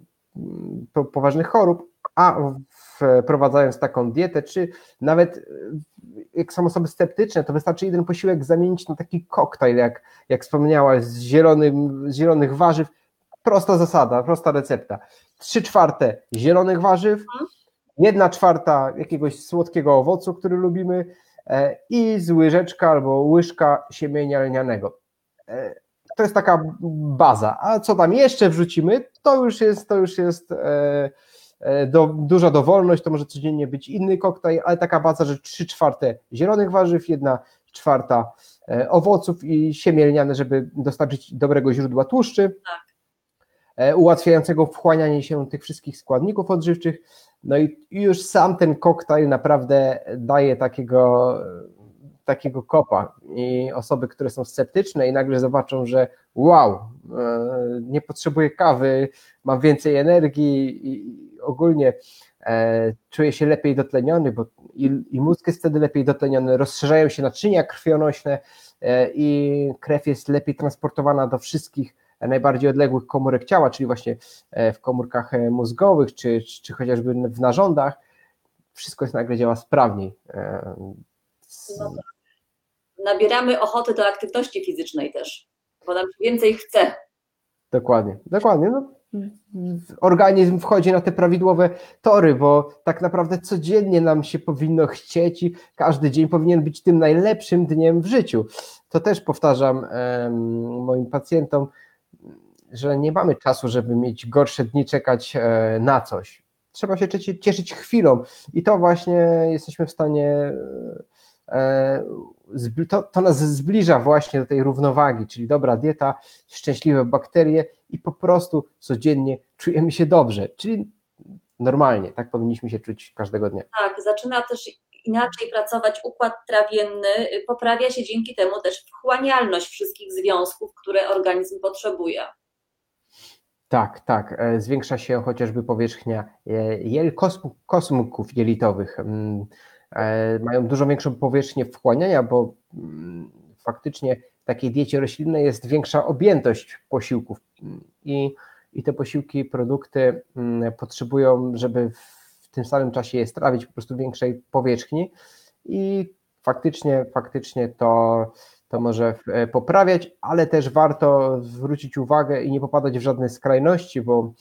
do poważnych chorób, a wprowadzając taką dietę, czy nawet jak są osoby sceptyczne, to wystarczy jeden posiłek zamienić na taki koktajl, jak, jak wspomniałaś, z, zielonym, z zielonych warzyw. Prosta zasada, prosta recepta. Trzy czwarte zielonych warzyw, jedna czwarta jakiegoś słodkiego owocu, który lubimy e, i z łyżeczka albo łyżka siemienia lnianego. E, to jest taka baza. A co tam jeszcze wrzucimy, to już jest, to już jest e, E, do, duża dowolność, to może codziennie być inny koktajl, ale taka baza, że 3 czwarte zielonych warzyw, 1 czwarta e, owoców i siemielniane, żeby dostarczyć dobrego źródła tłuszczy, tak. E, ułatwiającego wchłanianie się tych wszystkich składników odżywczych. No i już sam ten koktajl naprawdę daje takiego, takiego kopa i osoby, które są sceptyczne i nagle zobaczą, że wow, nie potrzebuję kawy, mam więcej energii i ogólnie e, czuję się lepiej dotleniony, bo i, mózg jest wtedy lepiej dotleniony, rozszerzają się naczynia krwionośne e, i krew jest lepiej transportowana do wszystkich najbardziej odległych komórek ciała, czyli właśnie e, w komórkach e, mózgowych, czy, czy, chociażby w narządach, wszystko jest nagle działa sprawniej. Nabieramy ochoty do aktywności fizycznej też, bo nam więcej chce. Dokładnie, dokładnie. No, organizm wchodzi na te prawidłowe tory, bo tak naprawdę codziennie nam się powinno chcieć i każdy dzień powinien być tym najlepszym dniem w życiu. To też powtarzam moim pacjentom, że nie mamy czasu, żeby mieć gorsze dni, czekać e, na coś. Trzeba się cieszyć chwilą i to właśnie jesteśmy w stanie e, to, to nas zbliża właśnie do tej równowagi, czyli dobra dieta, szczęśliwe bakterie i po prostu codziennie czujemy się dobrze, czyli normalnie, tak powinniśmy się czuć każdego dnia. Tak, zaczyna też inaczej pracować układ trawienny, poprawia się dzięki temu też wchłanialność wszystkich związków, które organizm potrzebuje. Tak, tak. E, zwiększa się chociażby powierzchnia e, jel, kosmków jelitowych. E, mają dużo większą powierzchnię wchłaniania, bo mm, faktycznie w takiej diecie roślinnej jest większa objętość posiłków. I, i te posiłki, produkty mm, potrzebują, żeby w tym samym czasie je strawić po prostu większej powierzchni. I faktycznie, faktycznie to, to może e, poprawiać, ale też warto zwrócić uwagę i nie popadać w żadne skrajności, bo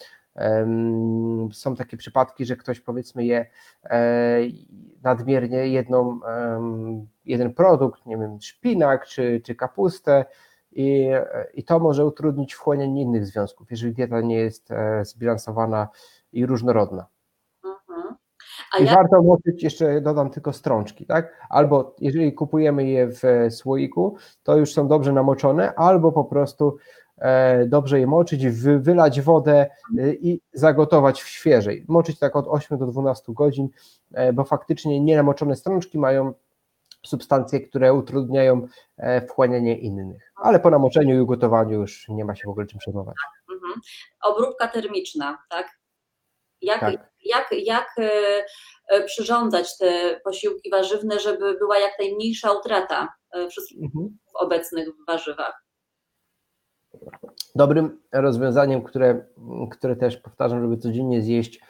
są takie przypadki, że ktoś powiedzmy je e, nadmiernie jedną, jeden produkt, nie wiem, szpinak czy, czy kapustę i, i to może utrudnić wchłanianie innych związków, jeżeli dieta nie jest e, zbilansowana i różnorodna. Mhm. I ja... warto moczyć, jeszcze dodam tylko strączki, tak? Albo jeżeli kupujemy je w słoiku, to już są dobrze namoczone, albo po prostu E, dobrze je moczyć, wylać wodę e, i zagotować w świeżej. Moczyć tak od 8 do 12 godzin, e, bo faktycznie nienamoczone strączki mają substancje, które utrudniają wchłanianie innych. Ale po namoczeniu i ugotowaniu już nie ma się w ogóle czym przejmować. Mhm. Obróbka termiczna, tak? Jak, tak. jak, jak przyrządzać te posiłki warzywne, żeby była jak najmniejsza utrata wszystkich mhm. obecnych w warzywach? Dobrym rozwiązaniem, które, które też powtarzam, żeby codziennie zjeść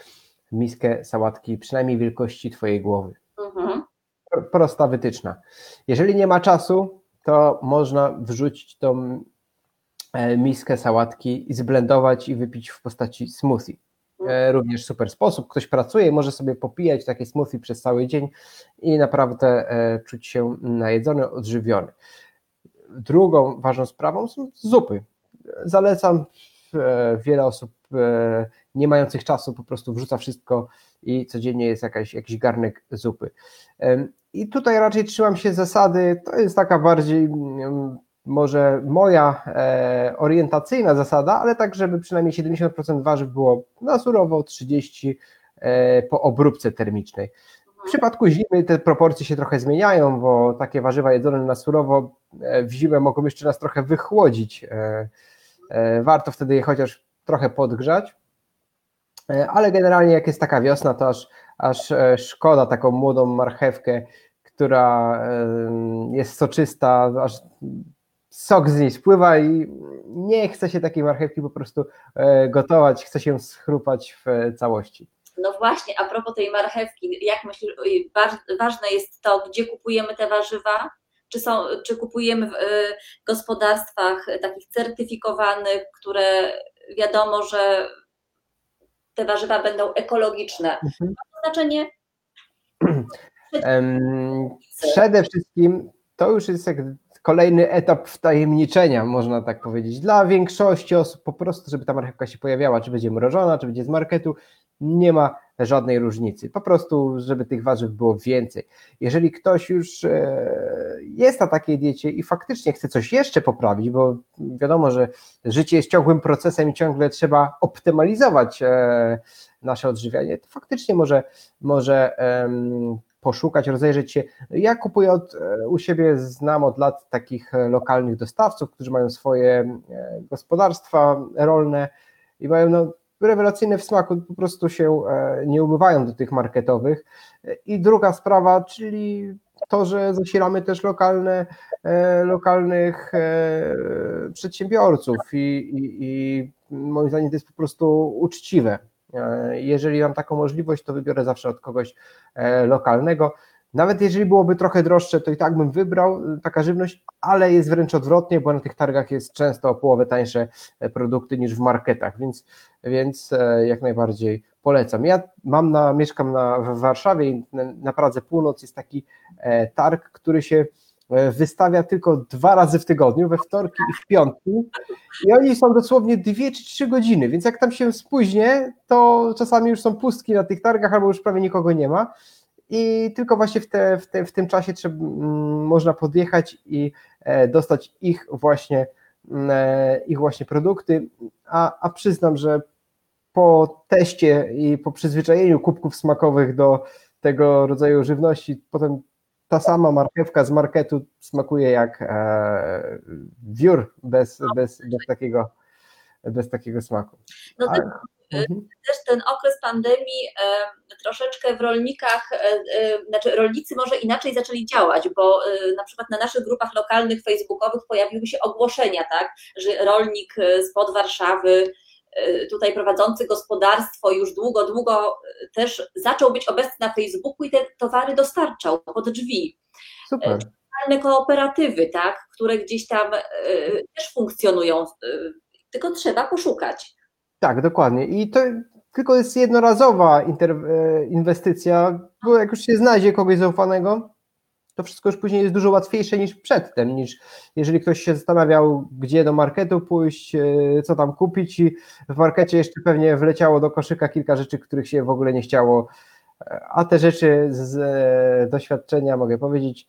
miskę sałatki, przynajmniej wielkości Twojej głowy. Mhm. Prosta wytyczna. Jeżeli nie ma czasu, to można wrzucić tą e, miskę sałatki i zblendować i wypić w postaci smoothie. E, również super sposób. Ktoś pracuje, może sobie popijać takie smoothie przez cały dzień i naprawdę e, czuć się najedzony, odżywiony. Drugą ważną sprawą są zupy zalecam. E, wiele osób e, nie mających czasu po prostu wrzuca wszystko i codziennie jest jakaś, jakiś garnek zupy. I tutaj raczej trzymam się zasady, to jest taka bardziej mm, może moja e, orientacyjna zasada, ale tak, żeby przynajmniej 70% warzyw było na surowo, 30% po obróbce termicznej. W przypadku zimy te proporcje się trochę zmieniają, bo takie warzywa jedzone na surowo w zimę mogą jeszcze nas trochę wychłodzić E, warto wtedy je chociaż trochę podgrzać ale generalnie jak jest taka wiosna, to aż, aż szkoda taką młodą marchewkę, która jest soczysta, aż sok z niej spływa i nie chce się takiej marchewki po prostu gotować, chce się schrupać w całości. No właśnie, a propos tej marchewki, jak myślisz, ważne jest to, gdzie kupujemy te warzywa? Czy, są, czy kupujemy w y, gospodarstwach takich certyfikowanych, które wiadomo, że te warzywa będą ekologiczne? Mhm. Ma to znaczenie? *clears throat* Przede wszystkim to już jest jak kolejny etap wtajemniczenia, można tak powiedzieć. Dla większości osób po prostu, żeby ta marchewka się pojawiała, czy będzie mrożona, czy będzie z marketu, nie ma żadnej różnicy. Po prostu, żeby tych warzyw było więcej. Jeżeli ktoś już e, jest na takiej diecie i faktycznie chce coś jeszcze poprawić, bo wiadomo, że życie jest ciągłym procesem i ciągle trzeba optymalizować e, nasze odżywianie, to faktycznie może, może poszukać, rozejrzeć się. Ja kupuję od, e, u siebie, znam od lat takich lokalnych dostawców, którzy mają swoje gospodarstwa rolne i mają no, rewelacyjne w smaku, po prostu się e, nie umywają do tych marketowych. I druga sprawa, czyli to, że zasilamy też lokalne, e, lokalnych e, przedsiębiorców i, i, i moim zdaniem to jest po prostu uczciwe. Jeżeli mam taką możliwość, to wybiorę zawsze od kogoś lokalnego. Nawet jeżeli byłoby trochę droższe, to i tak bym wybrał y, taka żywność, ale jest wręcz odwrotnie, bo na tych targach jest często o połowę tańsze e, produkty niż w marketach, więc, więc e, jak najbardziej polecam. Ja mam na, mieszkam na, w Warszawie i na Pradze Północ jest taki e, targ, który się wystawia tylko dwa razy w tygodniu, we wtorki i w piątki i oni są dosłownie dwie czy trzy godziny, więc jak tam się spóźnię, to czasami już są pustki na tych targach albo już prawie nikogo nie ma, i tylko właśnie w, te, w, te, w tym czasie trzeba, mm, można podjechać i e, dostać ich właśnie, mm, e, ich właśnie produkty, a, a przyznam, że po teście i po przyzwyczajeniu kubków smakowych do tego rodzaju żywności, potem ta sama marchewka z marketu smakuje jak e, wiór bez, bez, bez, takiego, bez takiego smaku. No tak, Mhm. Też ten okres pandemii troszeczkę w rolnikach, e, e, znaczy rolnicy może inaczej zaczęli działać, bo e, na przykład na naszych grupach lokalnych, facebookowych pojawiły się ogłoszenia, tak, że rolnik spod Warszawy, tutaj prowadzący gospodarstwo już długo, długo też zaczął być obecny na Facebooku i te towary dostarczał pod drzwi. Super. kooperatywy, tak, które gdzieś tam też funkcjonują, tylko trzeba poszukać. Tak, dokładnie. I to tylko jest jednorazowa e, inwestycja, bo jak już się znajdzie kogoś zaufanego, to wszystko już później jest dużo łatwiejsze niż przedtem, niż jeżeli ktoś się zastanawiał, gdzie do marketu pójść, e, co tam kupić i w markecie jeszcze pewnie wleciało do koszyka kilka rzeczy, których się w ogóle nie chciało, e, a te rzeczy z doświadczenia mogę powiedzieć,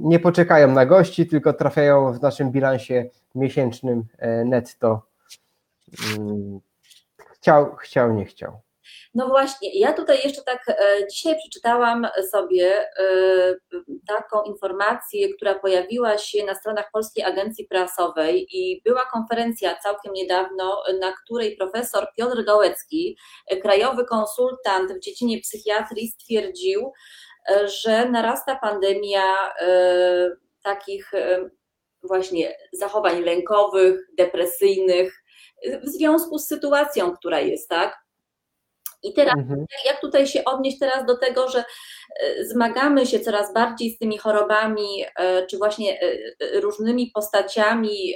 nie poczekają na gości, tylko trafiają w naszym bilansie miesięcznym netto chciał, chciał, nie chciał. No właśnie, ja tutaj jeszcze tak e, dzisiaj przeczytałam sobie e, taką informację, która pojawiła się na stronach Polskiej Agencji Prasowej i była konferencja całkiem niedawno, na której profesor Piotr Gałecki, e, krajowy konsultant w dziedzinie psychiatrii, stwierdził, że narasta pandemia takich właśnie zachowań lękowych, depresyjnych, w związku z sytuacją, która jest, tak? I teraz, mhm. jak tutaj się odnieść teraz do tego, że e, zmagamy się coraz bardziej z tymi chorobami, e, czy właśnie e, różnymi postaciami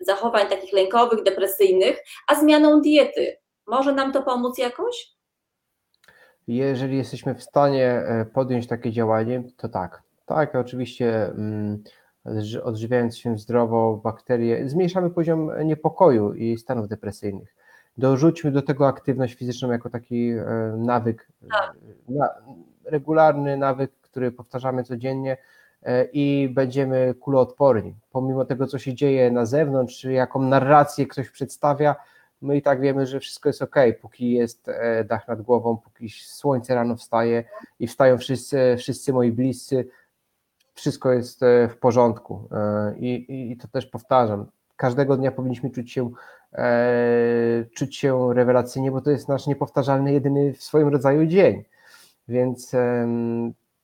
zachowań takich lękowych, depresyjnych, a zmianą diety. Może nam to pomóc jakoś? Jeżeli jesteśmy w stanie podjąć takie działanie, to tak. Tak, oczywiście. Mm, odżywiając się zdrowo, bakterie, zmniejszamy poziom niepokoju i stanów depresyjnych. Dorzućmy do tego aktywność fizyczną jako taki e, nawyk, tak. na, regularny nawyk, który powtarzamy codziennie e, i będziemy kuloodporni. Pomimo tego, co się dzieje na zewnątrz, czy jaką narrację ktoś przedstawia, my i tak wiemy, że wszystko jest ok, póki jest e, dach nad głową, póki słońce rano wstaje i wstają wszyscy, wszyscy moi bliscy, wszystko jest e, w porządku. E, I, I to też powtarzam. każdego dnia powinniśmy czuć się, e, czuć się rewelacyjnie, bo to jest nasz niepowtarzalny, jedyny w swoim rodzaju dzień. Więc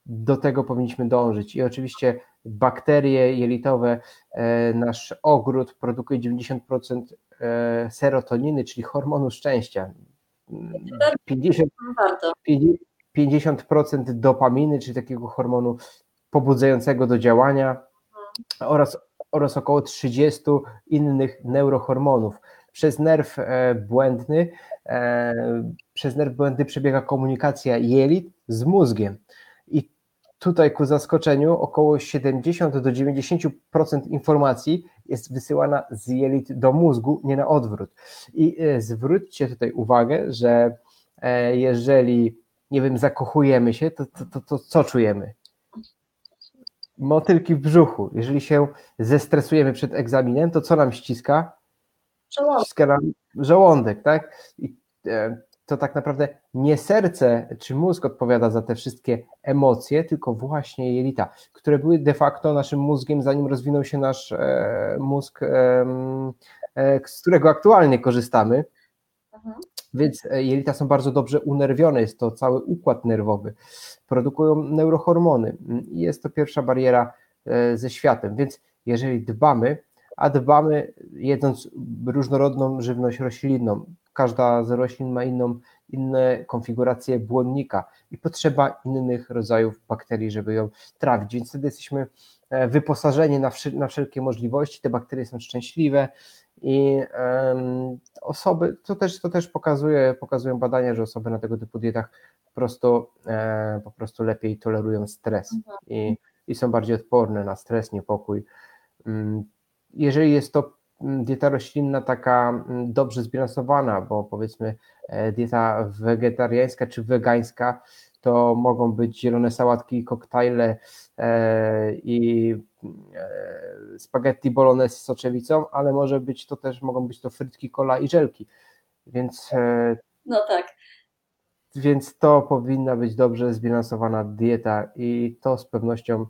do tego powinniśmy dążyć. I oczywiście bakterie jelitowe, nasz ogród produkuje 90% e, serotoniny, czyli hormonu szczęścia. 50, 50% dopaminy, czyli takiego hormonu pobudzającego do działania oraz, oraz około 30 innych neurohormonów. Przez nerw e, błędny, przez nerw błędny przebiega komunikacja jelit z mózgiem. I tutaj ku zaskoczeniu około 70 do 90% informacji jest wysyłana z jelit do mózgu, nie na odwrót. I e, zwróćcie tutaj uwagę, że e, jeżeli, nie wiem, zakochujemy się, to, to, to, to co czujemy? Motylki w brzuchu. Jeżeli się zestresujemy przed egzaminem, to co nam ściska? Żołądek. Ściska nam żołądek, tak? I e, to tak naprawdę nie serce czy mózg odpowiada za te wszystkie emocje, tylko właśnie jelita, które były de facto naszym mózgiem, zanim rozwinął się nasz e, mózg, e, e, z którego aktualnie korzystamy. Mhm. Więc e, jelita są bardzo dobrze unerwione, jest to cały układ nerwowy, produkują neurohormony. I jest to pierwsza bariera e, ze światem. Więc jeżeli dbamy, a dbamy jedząc różnorodną żywność roślinną, każda z roślin ma inną, inne konfiguracje błonnika i potrzeba innych rodzajów bakterii, żeby ją trawić, więc wtedy jesteśmy e, wyposażeni na, na wszelkie możliwości, te bakterie są szczęśliwe i osoby, to też, to też pokazuje, pokazują badania, że osoby na tego typu dietach po prostu, e, po prostu lepiej tolerują stres i, i są bardziej odporne na stres, niepokój. Mm, jeżeli jest to Mm, dieta roślinna taka mm, dobrze zbilansowana, bo powiedzmy e, dieta wegetariańska czy wegańska to mogą być zielone sałatki, koktajle e, i spaghetti bolognese z soczewicą, ale może być to też, mogą być to frytki, kola i żelki, więc no tak. Więc to powinna być dobrze zbilansowana dieta i to z pewnością,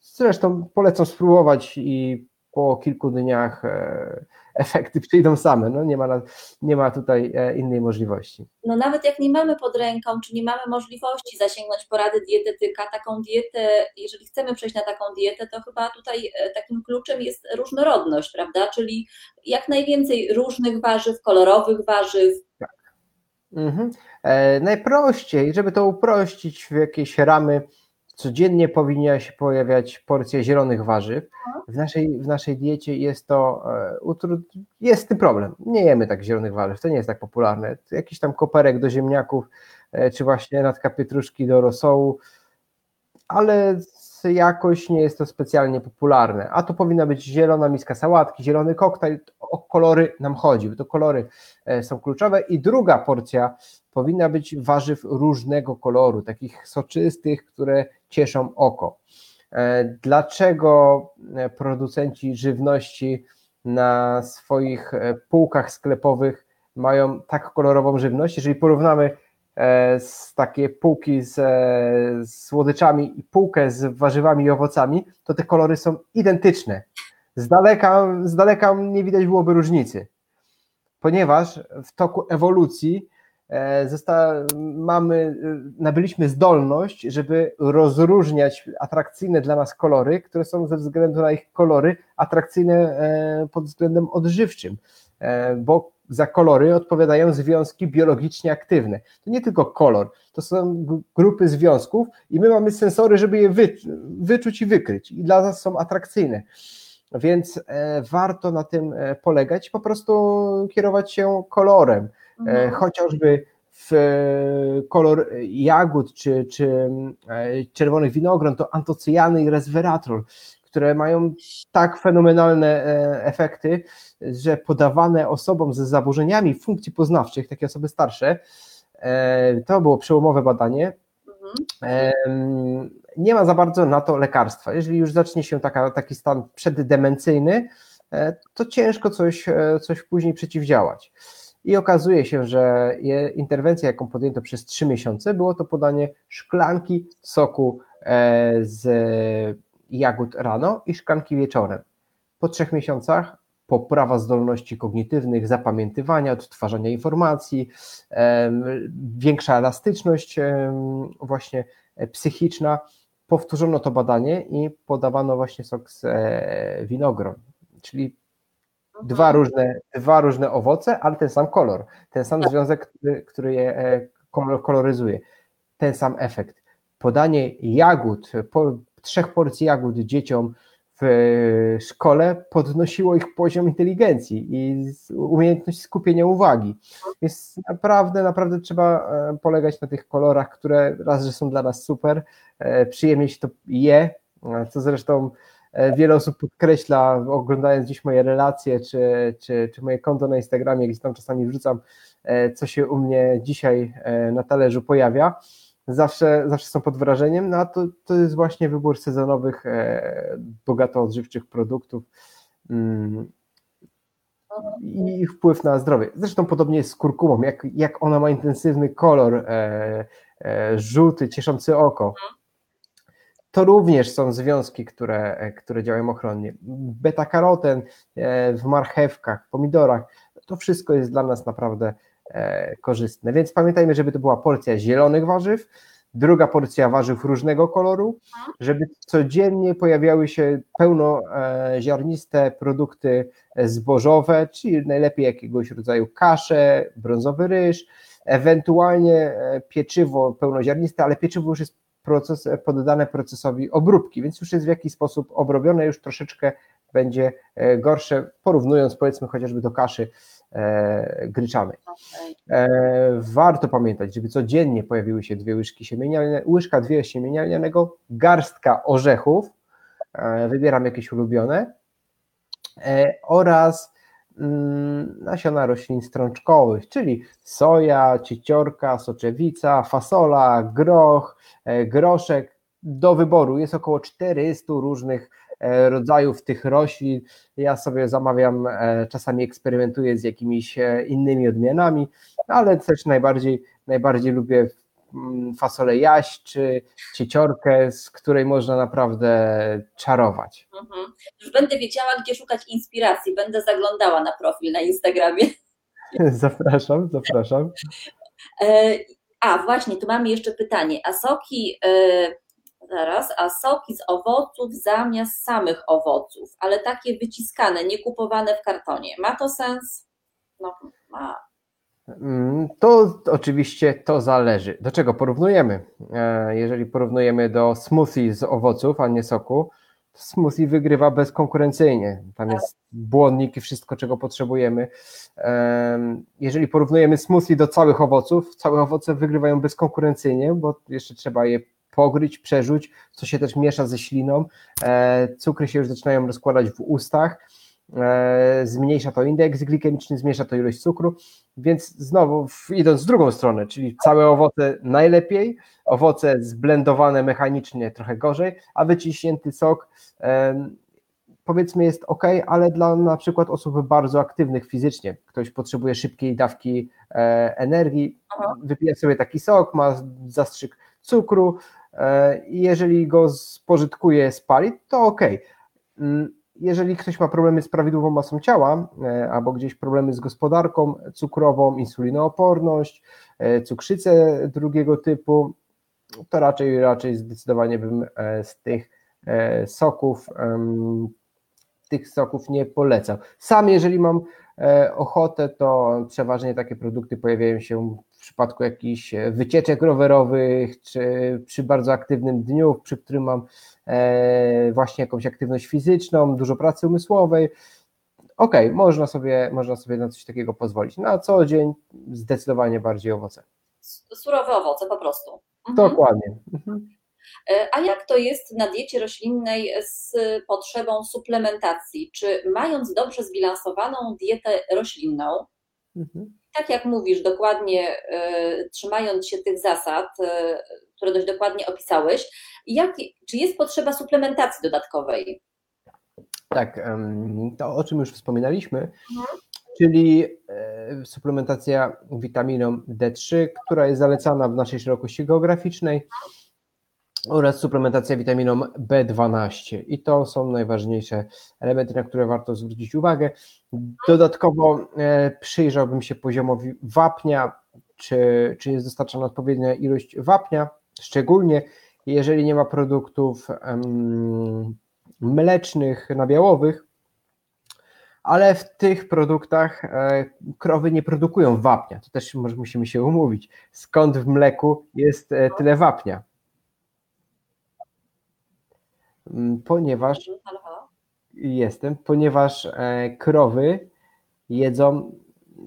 zresztą polecam spróbować i po kilku dniach e, efekty przyjdą same. No nie, ma, nie ma tutaj e, innej możliwości. No nawet jak nie mamy pod ręką, czy nie mamy możliwości zasięgnąć porady dietetyka, taką dietę, jeżeli chcemy przejść na taką dietę, to chyba tutaj e, takim kluczem jest różnorodność, prawda? Czyli jak najwięcej różnych warzyw, kolorowych warzyw. Tak. Mhm. E, najprościej, żeby to uprościć w jakieś ramy, codziennie powinna się pojawiać porcja zielonych warzyw. W naszej, w naszej diecie jest to, e, jest tym problem. Nie jemy tak zielonych warzyw, to nie jest tak popularne. Jakiś tam koperek do ziemniaków, e, czy właśnie natka pietruszki do rosołu, ale jakoś nie jest to specjalnie popularne. A to powinna być zielona miska sałatki, zielony koktajl, o kolory nam chodzi, bo to kolory e, są kluczowe. I druga porcja powinna być warzyw różnego koloru, takich soczystych, które cieszą oko. E, dlaczego e, producenci żywności na swoich półkach sklepowych mają tak kolorową żywność? Jeżeli porównamy E, z takie półki z, e, z słodyczami i półkę z warzywami i owocami, to te kolory są identyczne. Z daleka, z daleka nie widać byłoby różnicy, ponieważ w toku ewolucji e, Zosta, mamy, nabyliśmy zdolność, żeby rozróżniać atrakcyjne dla nas kolory, które są ze względu na ich kolory atrakcyjne pod względem odżywczym, bo za kolory odpowiadają związki biologicznie aktywne. To nie tylko kolor, to są grupy związków i my mamy sensory, żeby je wyczuć i wykryć i dla nas są atrakcyjne. Więc e, warto na tym e, polegać, po prostu kierować się kolorem, e, mhm. chociażby w kolor jagód czy, czy czerwonych winogron to antocyjany i resveratrol które mają tak fenomenalne efekty, że podawane osobom ze zaburzeniami funkcji poznawczych, takie osoby starsze, to było przełomowe badanie, mhm. Nie ma za bardzo na to lekarstwa. Jeżeli już zacznie się taka, taki stan przeddemencyjny, e, to ciężko coś, coś później przeciwdziałać. I okazuje się, że interwencja, jaką podjęto przez 3 miesiące, było to podanie szklanki soku z jagód rano i szklanki wieczorem. Po trzech miesiącach poprawa zdolności kognitywnych, zapamiętywania, odtwarzania informacji, większa elastyczność właśnie e, psychiczna. Powtórzono to badanie i podawano właśnie sok z e, winogron, czyli dwa różne, dwa różne owoce, ale ten sam kolor, ten sam związek, który, który je e, kolor- koloryzuje, ten sam efekt. Podanie jagód, po, trzech porcji jagód dzieciom w e, szkole podnosiło ich poziom inteligencji i umiejętność skupienia uwagi. Więc naprawdę, naprawdę trzeba e, polegać na tych kolorach, które raz, że są dla nas super, e, przyjemnie się to je, co zresztą wiele osób podkreśla, oglądając dziś moje relacje, czy, czy, czy moje konto na Instagramie, gdzieś tam czasami wrzucam, co się u mnie dzisiaj na talerzu pojawia. Zawsze, zawsze są pod wrażeniem, no a to, to jest właśnie wybór sezonowych, e, bogato odżywczych produktów mm, i ich wpływ na zdrowie. Zresztą podobnie jest z kurkumą, jak, jak ona ma intensywny kolor, e, e, żółty, cieszący oko. To również są związki, które, e, które działają ochronnie. Beta-karoten e, w marchewkach, pomidorach, to wszystko jest dla nas naprawdę korzystne. Więc pamiętajmy, żeby to była porcja zielonych warzyw, druga porcja warzyw różnego koloru, żeby codziennie pojawiały się pełnoziarniste produkty zbożowe, czyli najlepiej jakiegoś rodzaju kasze, brązowy ryż, ewentualnie e, pieczywo pełnoziarniste, ale pieczywo już jest proces, poddane procesowi obróbki, więc już jest w jakiś sposób obrobione, już troszeczkę będzie e, gorsze, porównując powiedzmy chociażby do kaszy e, gryczanej. E, warto pamiętać, żeby codziennie pojawiły się dwie łyżki siemienia, łyżka dwie siemienia lnianego, garstka orzechów, wybieram jakieś ulubione, oraz mm, nasiona roślin strączkowych, czyli soja, cieciorka, soczewica, fasola, groch, groszek. Do wyboru jest około 400 różnych rodzajów tych roślin. Ja sobie zamawiam, e, czasami eksperymentuję z jakimiś e, innymi odmianami, ale też najbardziej, najbardziej lubię mm, fasolę jaś czy cieciorkę, z której można naprawdę czarować. Mhm. Już będę wiedziała, gdzie szukać inspiracji. Będę zaglądała na profil na Instagramie. *laughs* Zapraszam, zapraszam. E, A właśnie, tu mamy jeszcze pytanie. A soki, e, zaraz, a soki z owoców zamiast samych owoców, ale takie wyciskane, nie kupowane w kartonie. Ma to sens? No, ma. Mm, To oczywiście to zależy. Do czego porównujemy? E, Jeżeli porównujemy do smoothie z owoców, a nie soku, to smoothie wygrywa bezkonkurencyjnie. Tam jest błonnik i wszystko, czego potrzebujemy. Em, Jeżeli porównujemy smoothie do całych owoców, całe owoce wygrywają bezkonkurencyjnie, bo jeszcze trzeba je pogryć, przerzuć, co się też miesza ze śliną. E, Cukry się już zaczynają rozkładać w ustach. E, Zmniejsza to indeks glikemiczny, zmniejsza to ilość cukru. Więc znowu idąc w drugą stronę, czyli całe owoce najlepiej, owoce zblendowane mechanicznie trochę gorzej, a wyciśnięty sok em, powiedzmy jest ok, ale dla na przykład osób bardzo aktywnych fizycznie, ktoś potrzebuje szybkiej dawki e, energii, Aha. wypije sobie taki sok, ma zastrzyk cukru e, i jeżeli go spożytkuje, spali, to ok. Mm, Jeżeli ktoś ma problemy z prawidłową masą ciała, e, albo gdzieś problemy z gospodarką cukrową, insulinooporność, e, cukrzycę drugiego typu, to raczej, raczej zdecydowanie bym e, z tych e, soków, tych soków nie polecał. Sam, jeżeli mam e, ochotę, to przeważnie takie produkty pojawiają się przypadku jakichś e, wycieczek rowerowych, czy przy bardzo aktywnym dniu, przy którym mam e, właśnie jakąś aktywność fizyczną, dużo pracy umysłowej. Okej, można, sobie, można sobie na coś takiego pozwolić. Na co dzień zdecydowanie bardziej owoce. Surowe owoce po prostu. Mhm. Dokładnie. Mhm. E, A jak to jest na diecie roślinnej z potrzebą suplementacji? Czy mając dobrze zbilansowaną dietę roślinną, Mhm. Tak jak mówisz, dokładnie e, trzymając się tych zasad, e, które dość dokładnie opisałeś, jak, czy jest potrzeba suplementacji dodatkowej? Tak, to o czym już wspominaliśmy, czyli e, suplementacja witaminą D3, która jest zalecana w naszej szerokości geograficznej. Oraz suplementacja witaminą B12. I to są najważniejsze elementy, na które warto zwrócić uwagę. Dodatkowo e, przyjrzałbym się poziomowi wapnia, czy, czy jest dostarczana odpowiednia ilość wapnia, szczególnie jeżeli nie ma produktów mlecznych, nabiałowych, ale w tych produktach e, krowy nie produkują wapnia. To też musimy się umówić. Skąd w mleku jest e, tyle wapnia? Mm, ponieważ jestem, ponieważ e, krowy jedzą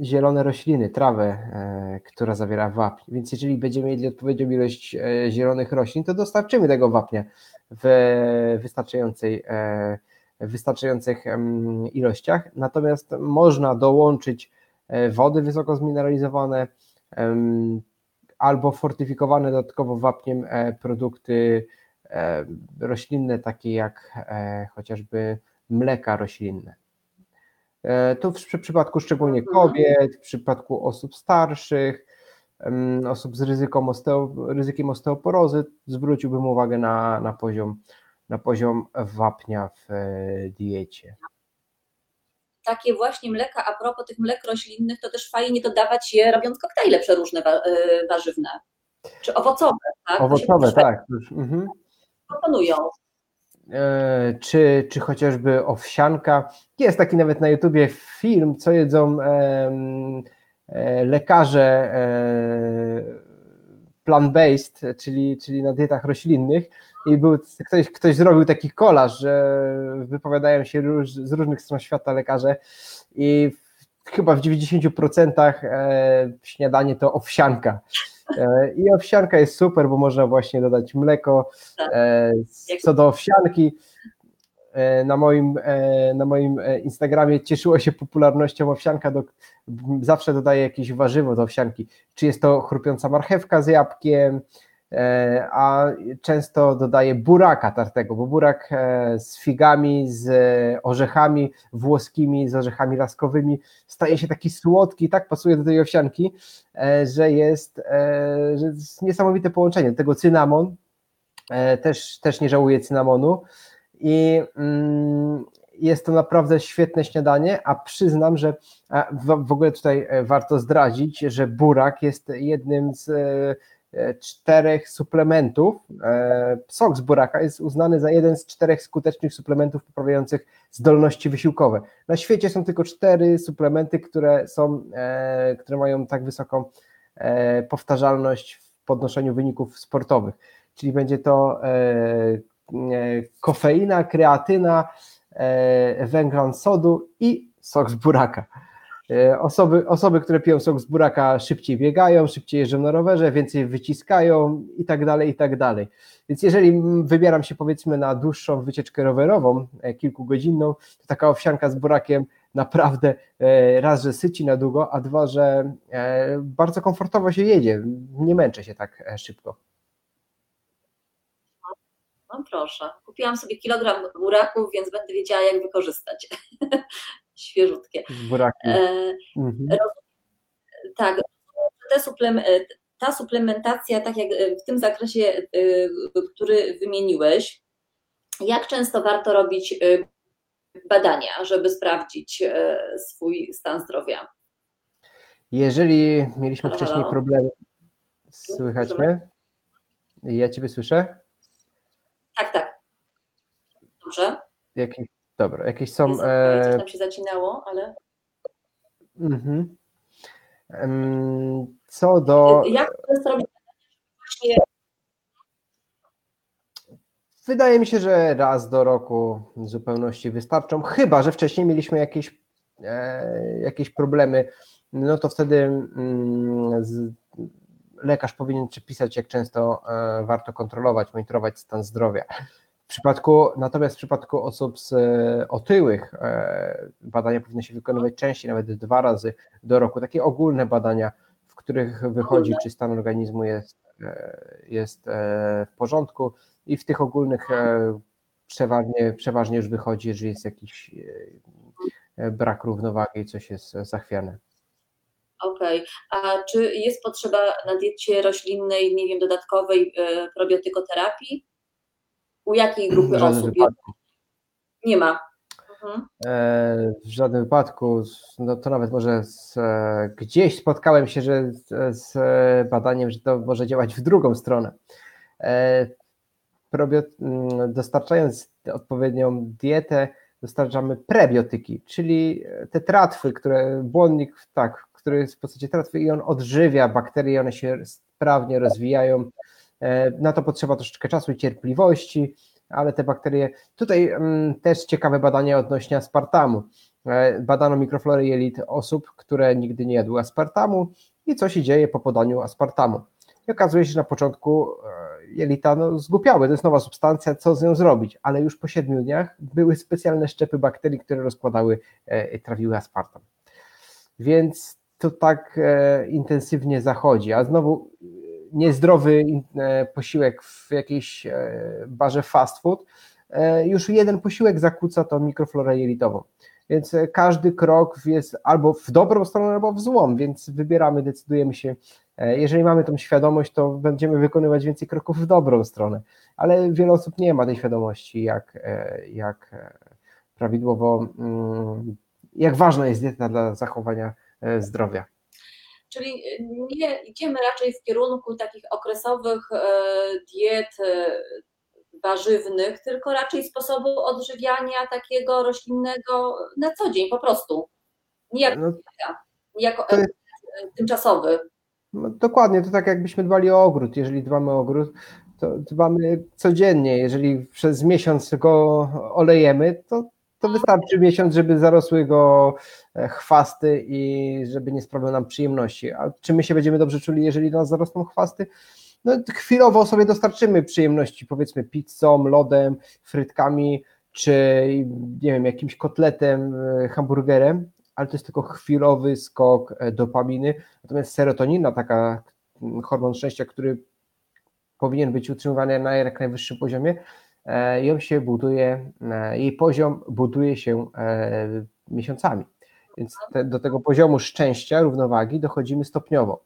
zielone rośliny, trawę, e, która zawiera wapń. Więc jeżeli będziemy mieli odpowiednią ilość e, zielonych roślin, to dostarczymy tego wapnia w wystarczającej, wystarczających ilościach. Natomiast można dołączyć wody wysoko zmineralizowane albo fortyfikowane dodatkowo wapniem produkty roślinne, takie jak e, chociażby mleka roślinne. E, to w przypadku szczególnie mhm. kobiet, w przypadku osób starszych, osób z ryzyką osteo, ryzykiem osteoporozy, zwróciłbym uwagę na, na, poziom, na poziom wapnia w diecie. Takie właśnie mleka, a propos tych mlek roślinnych, to też fajnie dodawać je robiąc koktajle przeróżne warzywne, czy owocowe. Tak? Owocowe, tak. Mhm proponują. E, czy, czy chociażby owsianka. Jest taki nawet na YouTubie film, co jedzą e, lekarze e, plant-based, czyli, czyli na dietach roślinnych i był, ktoś, ktoś zrobił taki kolaż, że wypowiadają się róż, z różnych stron świata lekarze i chyba w 90% śniadanie to owsianka. E, I owsianka jest super, bo można właśnie dodać mleko. Tak. E, co do owsianki, e, na moim, na moim Instagramie cieszyło się popularnością owsianka, do, zawsze dodaję jakieś warzywo do owsianki. Czy jest to chrupiąca marchewka z jabłkiem, a często dodaję buraka tartego, bo burak e, z figami, z orzechami włoskimi, z orzechami laskowymi staje się taki słodki, tak pasuje do tej owsianki, e, że jest, że jest niesamowite połączenie. Do tego cynamon, też, też nie żałuję cynamonu i mm, jest to naprawdę świetne śniadanie, a przyznam, że w ogóle tutaj warto zdradzić, że burak jest jednym z E, czterech suplementów. E, sok z buraka jest uznany za jeden z czterech skutecznych suplementów poprawiających zdolności wysiłkowe. Na świecie są tylko cztery suplementy, które są, e, które mają tak wysoką powtarzalność w podnoszeniu wyników sportowych. Czyli będzie to kofeina, kreatyna, węglan sodu i sok z buraka. E, osoby, osoby, które piją sok z buraka szybciej biegają, szybciej jeżdżą na rowerze, więcej wyciskają i tak dalej, i tak dalej. Więc jeżeli wybieram się powiedzmy na dłuższą wycieczkę rowerową, e, kilkugodzinną, to taka owsianka z burakiem naprawdę e, raz, że syci na długo, a dwa, że bardzo komfortowo się jedzie, nie męczę się tak szybko. No proszę, kupiłam sobie kilogram buraków, więc będę wiedziała jak wykorzystać. *laughs* świeżutkie. Buraki. E, mhm. Tak, te suplem, ta suplementacja, tak jak w tym zakresie, e, który wymieniłeś, jak często warto robić e, badania, żeby sprawdzić e, swój stan zdrowia? Jeżeli mieliśmy halo, wcześniej halo. problemy, słychać mnie? Ja Ciebie słyszę? Tak, tak. Dobrze. Jaki, Dobra, jakieś są. E... Coś tam się zacinało, ale. Mhm. Co do. Jak to robić właśnie. Wydaje mi się, że raz do roku w zupełności wystarczą, chyba że wcześniej mieliśmy jakieś, e, jakieś problemy, no to wtedy mm, z, lekarz powinien przepisać, jak często e, warto kontrolować, monitorować stan zdrowia. W przypadku, natomiast w przypadku osób z e, otyłych e, badania powinny się wykonywać częściej, nawet dwa razy do roku. Takie ogólne badania, w których wychodzi, czy stan organizmu jest, e, jest w porządku i w tych ogólnych przeważnie, przeważnie już wychodzi, że jest jakiś brak równowagi, coś jest zachwiane. Okej, a czy jest potrzeba na diecie roślinnej, nie wiem, dodatkowej probiotykoterapii? U jakiej grupy osób? wypadku. Nie ma. Mhm. E, W żadnym wypadku, no to nawet może z, e, gdzieś spotkałem się że z, z badaniem, że to może działać w drugą stronę. E, Probiot, mm, dostarczając odpowiednią dietę, dostarczamy prebiotyki, czyli te tratwy, które błonnik, tak, który jest w postaci tratwy i on odżywia bakterie, one się sprawnie rozwijają. E, Na to potrzeba troszeczkę czasu i cierpliwości, ale te bakterie. Tutaj mm, też ciekawe badania odnośnie aspartamu. E, Badano mikroflorę jelit osób, które nigdy nie jadły aspartamu i co się dzieje po podaniu aspartamu. I okazuje się, że na początku e, jelita no, zgłupiały, to jest nowa substancja, co z nią zrobić, ale już po siedmiu dniach były specjalne szczepy bakterii, które rozkładały i trawiły aspartam. Więc to tak intensywnie zachodzi, a znowu niezdrowy e, posiłek w jakiejś e, barze fast food, e, już jeden posiłek zakłóca tą mikroflorę jelitową. Więc każdy krok jest albo w dobrą stronę, albo w złą, więc wybieramy, decydujemy się. Jeżeli mamy tą świadomość, to będziemy wykonywać więcej kroków w dobrą stronę, ale wiele osób nie ma tej świadomości, jak, jak prawidłowo, mm, jak ważna jest dieta dla zachowania zdrowia. Czyli e, nie idziemy raczej w kierunku takich okresowych e, diet e, warzywnych, tylko raczej sposobu odżywiania takiego roślinnego na co dzień po prostu. Nie jako, No, nie jako jest- e, tymczasowy. No, dokładnie, to tak jakbyśmy dbali o ogród. Jeżeli dbamy o ogród, to dbamy codziennie. Jeżeli przez miesiąc go olejemy, to, to wystarczy miesiąc, żeby zarosły go e, chwasty i żeby nie sprawiał nam przyjemności. A czy my się będziemy dobrze czuli, jeżeli nas zarosną chwasty? No, chwilowo sobie dostarczymy przyjemności, powiedzmy pizzą, lodem, frytkami, czy nie wiem, jakimś kotletem, e, hamburgerem, ale to jest tylko chwilowy skok e, dopaminy. Natomiast serotonina, taka mm, hormon szczęścia, który powinien być utrzymywany na jak najwyższym poziomie, ją się buduje, e, jej poziom buduje się e, miesiącami. Więc te, do tego poziomu szczęścia, równowagi dochodzimy stopniowo.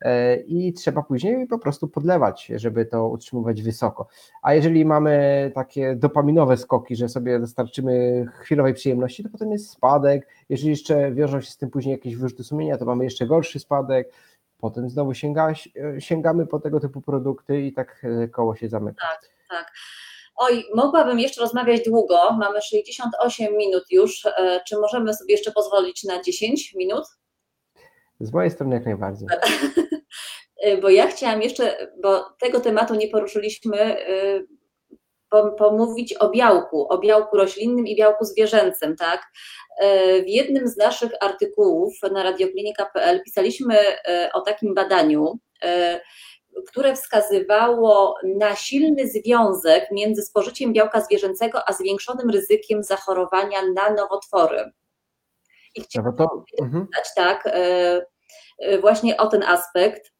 E, I trzeba później po prostu podlewać, żeby to utrzymywać wysoko. A jeżeli mamy takie dopaminowe skoki, że sobie dostarczymy chwilowej przyjemności, to potem jest spadek. Jeżeli jeszcze wiążą się z tym później jakieś wyrzuty sumienia, to mamy jeszcze gorszy spadek. Potem znowu sięga, sięgamy po tego typu produkty i tak e, koło się zamyka. Tak. Oj, mogłabym jeszcze rozmawiać długo. Mamy 68 minut już. E, Czy możemy sobie jeszcze pozwolić na 10 minut? Z mojej strony jak najbardziej. E, *laughs* Bo ja chciałam jeszcze, bo tego tematu nie poruszyliśmy, e, pom- pomówić o białku, o białku roślinnym i białku zwierzęcym, tak? W jednym z naszych artykułów na radioklinika.pl pisaliśmy o takim badaniu, które wskazywało na silny związek między spożyciem białka zwierzęcego a zwiększonym ryzykiem zachorowania na nowotwory. I No chciałam bo to, mhm. zapytać, tak, e, e, właśnie o ten aspekt.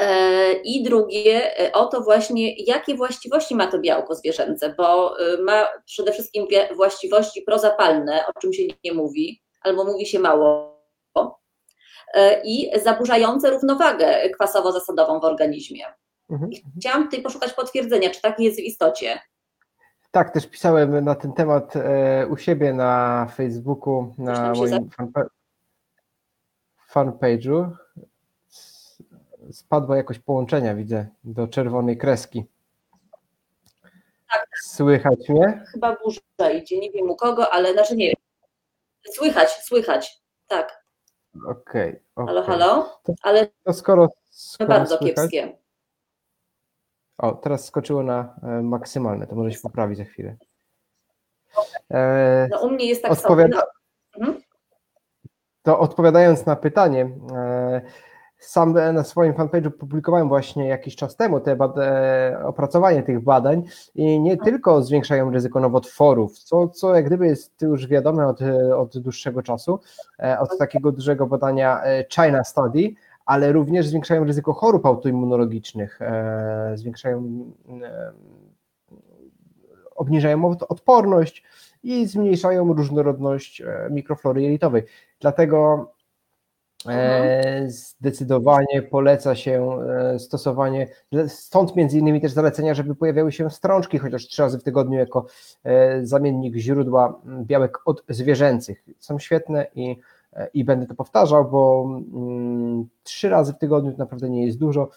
E, I drugie, o to właśnie, jakie właściwości ma to białko zwierzęce, bo ma przede wszystkim właściwości prozapalne, o czym się nie mówi, albo mówi się mało, i zaburzające równowagę kwasowo-zasadową w organizmie. Mhm. Chciałam tutaj poszukać potwierdzenia, czy tak jest w istocie. Tak, też pisałem na ten temat e, u siebie na Facebooku, na moim fanpa- fanpage'u. Spadło jakoś połączenia, widzę, do czerwonej kreski. Tak. Słychać mnie? Chyba burza idzie, nie wiem u kogo, ale znaczy nie Słychać, słychać, tak. Okej. Halo, okej. halo? Ale To skoro, skoro bardzo słychać, kiepskie. O, teraz skoczyło na e, maksymalne, to może się poprawi za chwilę. E, No u mnie jest tak Odpowiada- samo. No, mhm. To odpowiadając na pytanie, e, sam na swoim fanpage'u publikowałem właśnie jakiś czas temu te bad- e, opracowanie tych badań i nie tylko zwiększają ryzyko nowotworów, co, co jak gdyby jest już wiadome od, od dłuższego czasu, e, od takiego dużego badania e, China Study, ale również zwiększają ryzyko chorób autoimmunologicznych, e, zwiększają, e, obniżają od- odporność i zmniejszają różnorodność e, mikroflory jelitowej. Dlatego Mhm. Zdecydowanie poleca się stosowanie, stąd między innymi też zalecenia, żeby pojawiały się strączki chociaż trzy razy w tygodniu jako zamiennik źródła białek odzwierzęcych. Są świetne i i będę to powtarzał, bo mm, trzy razy w tygodniu to naprawdę nie jest dużo.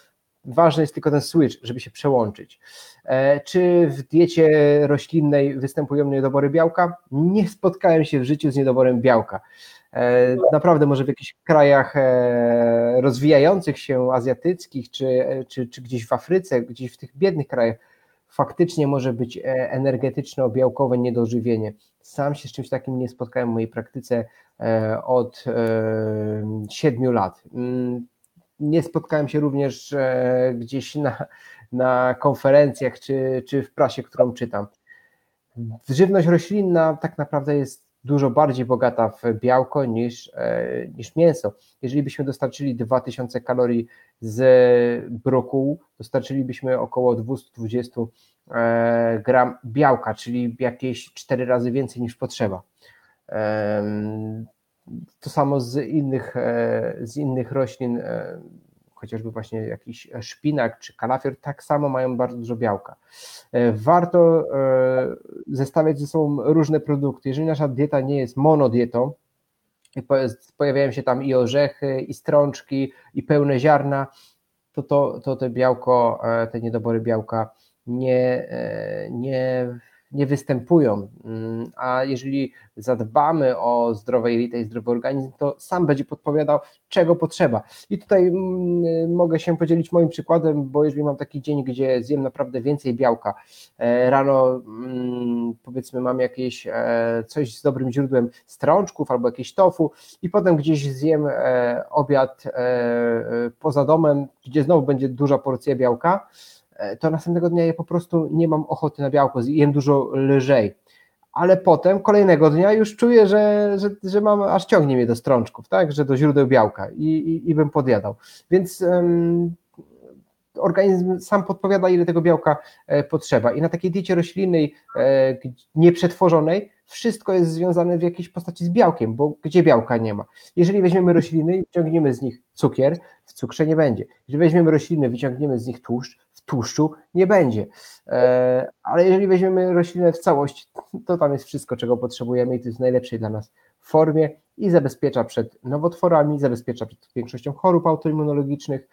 Ważny jest tylko ten switch, żeby się przełączyć. E, czy w diecie roślinnej występują niedobory białka? Nie spotkałem się w życiu z niedoborem białka. E, naprawdę może w jakichś krajach e, rozwijających się, azjatyckich, czy, czy, czy gdzieś w Afryce, gdzieś w tych biednych krajach, faktycznie może być energetyczno-białkowe niedożywienie. Sam się z czymś takim nie spotkałem w mojej praktyce od siedmiu lat. Nie spotkałem się również e, gdzieś na, na konferencjach czy, czy w prasie, którą czytam. Żywność roślinna tak naprawdę jest dużo bardziej bogata w białko niż, e, niż mięso. Jeżeli byśmy dostarczyli 2000 kalorii z brokułu, dostarczylibyśmy około 220 e, gram białka, czyli jakieś 4 razy więcej niż potrzeba. To samo z innych, e, z innych roślin, e, chociażby właśnie jakiś szpinak czy kalafior, tak samo mają bardzo dużo białka. E, warto zestawiać ze sobą różne produkty. Jeżeli nasza dieta nie jest monodietą, pojawiają się tam i orzechy, i strączki, i pełne ziarna, to, to, to te białko, te niedobory białka nie, nie nie występują. Mm, a jeżeli zadbamy o zdrowe jelita i zdrowy organizm, to sam będzie podpowiadał, czego potrzeba. I tutaj mm, mogę się podzielić moim przykładem, bo jeżeli mam taki dzień, gdzie zjem naprawdę więcej białka, e, rano mm, powiedzmy mam jakieś e, coś z dobrym źródłem strączków albo jakieś tofu i potem gdzieś zjem e, obiad poza domem, gdzie znowu będzie duża porcja białka, to następnego dnia ja po prostu nie mam ochoty na białko, jem dużo lżej. Ale potem kolejnego dnia już czuję, że, że, że mam, aż ciągnie mnie do strączków, tak, że do źródeł białka i, i, i bym podjadał. Więc um, organizm sam podpowiada, ile tego białka e, potrzeba. I na takiej diecie roślinnej, e, nieprzetworzonej, wszystko jest związane w jakiejś postaci z białkiem, bo gdzie białka nie ma? Jeżeli weźmiemy rośliny i wyciągniemy z nich cukier, w cukrze nie będzie. Jeżeli weźmiemy rośliny, wyciągniemy z nich tłuszcz, tłuszczu nie będzie. E, ale jeżeli weźmiemy roślinę w całość, to tam jest wszystko, czego potrzebujemy i to jest w najlepszej dla nas formie i zabezpiecza przed nowotworami, zabezpiecza przed większością chorób autoimmunologicznych.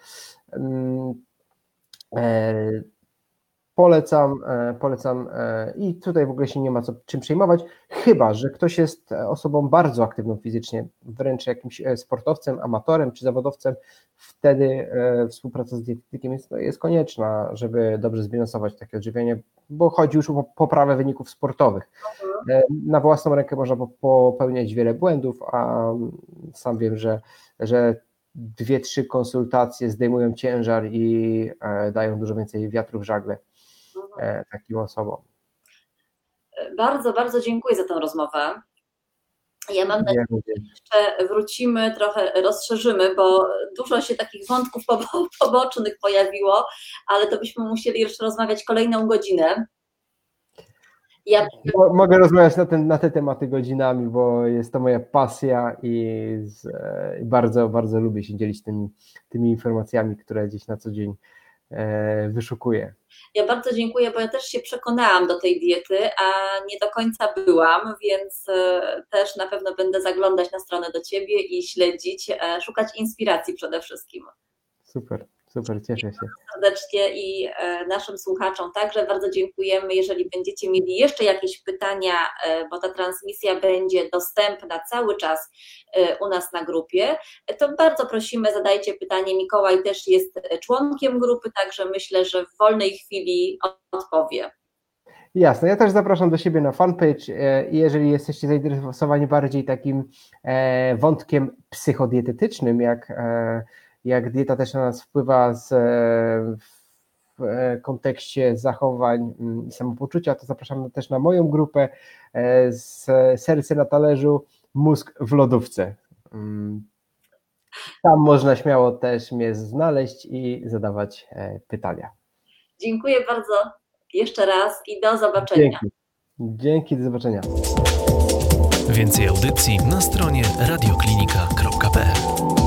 Mm, Polecam, e, polecam e, i tutaj w ogóle się nie ma co czym przejmować, chyba że ktoś jest osobą bardzo aktywną fizycznie, wręcz jakimś e, sportowcem, amatorem czy zawodowcem, wtedy współpraca z dietetykiem jest, no, jest konieczna, żeby dobrze zbilansować takie odżywienie, bo chodzi już o poprawę wyników sportowych. Na własną rękę można popełniać wiele błędów, a sam wiem, że, że dwie, trzy konsultacje zdejmują ciężar i dają dużo więcej wiatru w żagle. E, takim osobom. Bardzo, bardzo dziękuję za tę rozmowę. Ja mam nadzieję, że jeszcze wrócimy, trochę rozszerzymy, bo dużo się takich wątków pobocznych pojawiło, ale to byśmy musieli jeszcze rozmawiać kolejną godzinę. Ja... Mogę rozmawiać na, ten, na te tematy godzinami, bo jest to moja pasja i z, e, bardzo, bardzo lubię się dzielić tymi, tymi informacjami, które gdzieś na co dzień e, wyszukuję. Ja bardzo dziękuję, bo ja też się przekonałam do tej diety, a nie do końca byłam, więc e, też na pewno będę zaglądać na stronę do Ciebie i śledzić, e, szukać inspiracji przede wszystkim. Super. Super, cieszę się. Serdecznie i e, naszym słuchaczom także bardzo dziękujemy. Jeżeli będziecie mieli jeszcze jakieś pytania, e, bo ta transmisja będzie dostępna cały czas e, u nas na grupie, to bardzo prosimy, zadajcie pytanie. Mikołaj też jest członkiem grupy, także myślę, że w wolnej chwili odpowie. Jasne, ja też zapraszam do siebie na fanpage. Jeżeli jesteście zainteresowani bardziej takim wątkiem psychodietetycznym, jak jak dieta też na nas wpływa z, w e, kontekście zachowań mm, i samopoczucia, to zapraszam też na moją grupę e, z Serce na talerzu, Mózg w lodówce. Mm. Tam można śmiało też mnie znaleźć i zadawać e, pytania. Dziękuję bardzo jeszcze raz i do zobaczenia. Dzięki, Dzięki do zobaczenia. Więcej audycji na stronie radioklinika.pl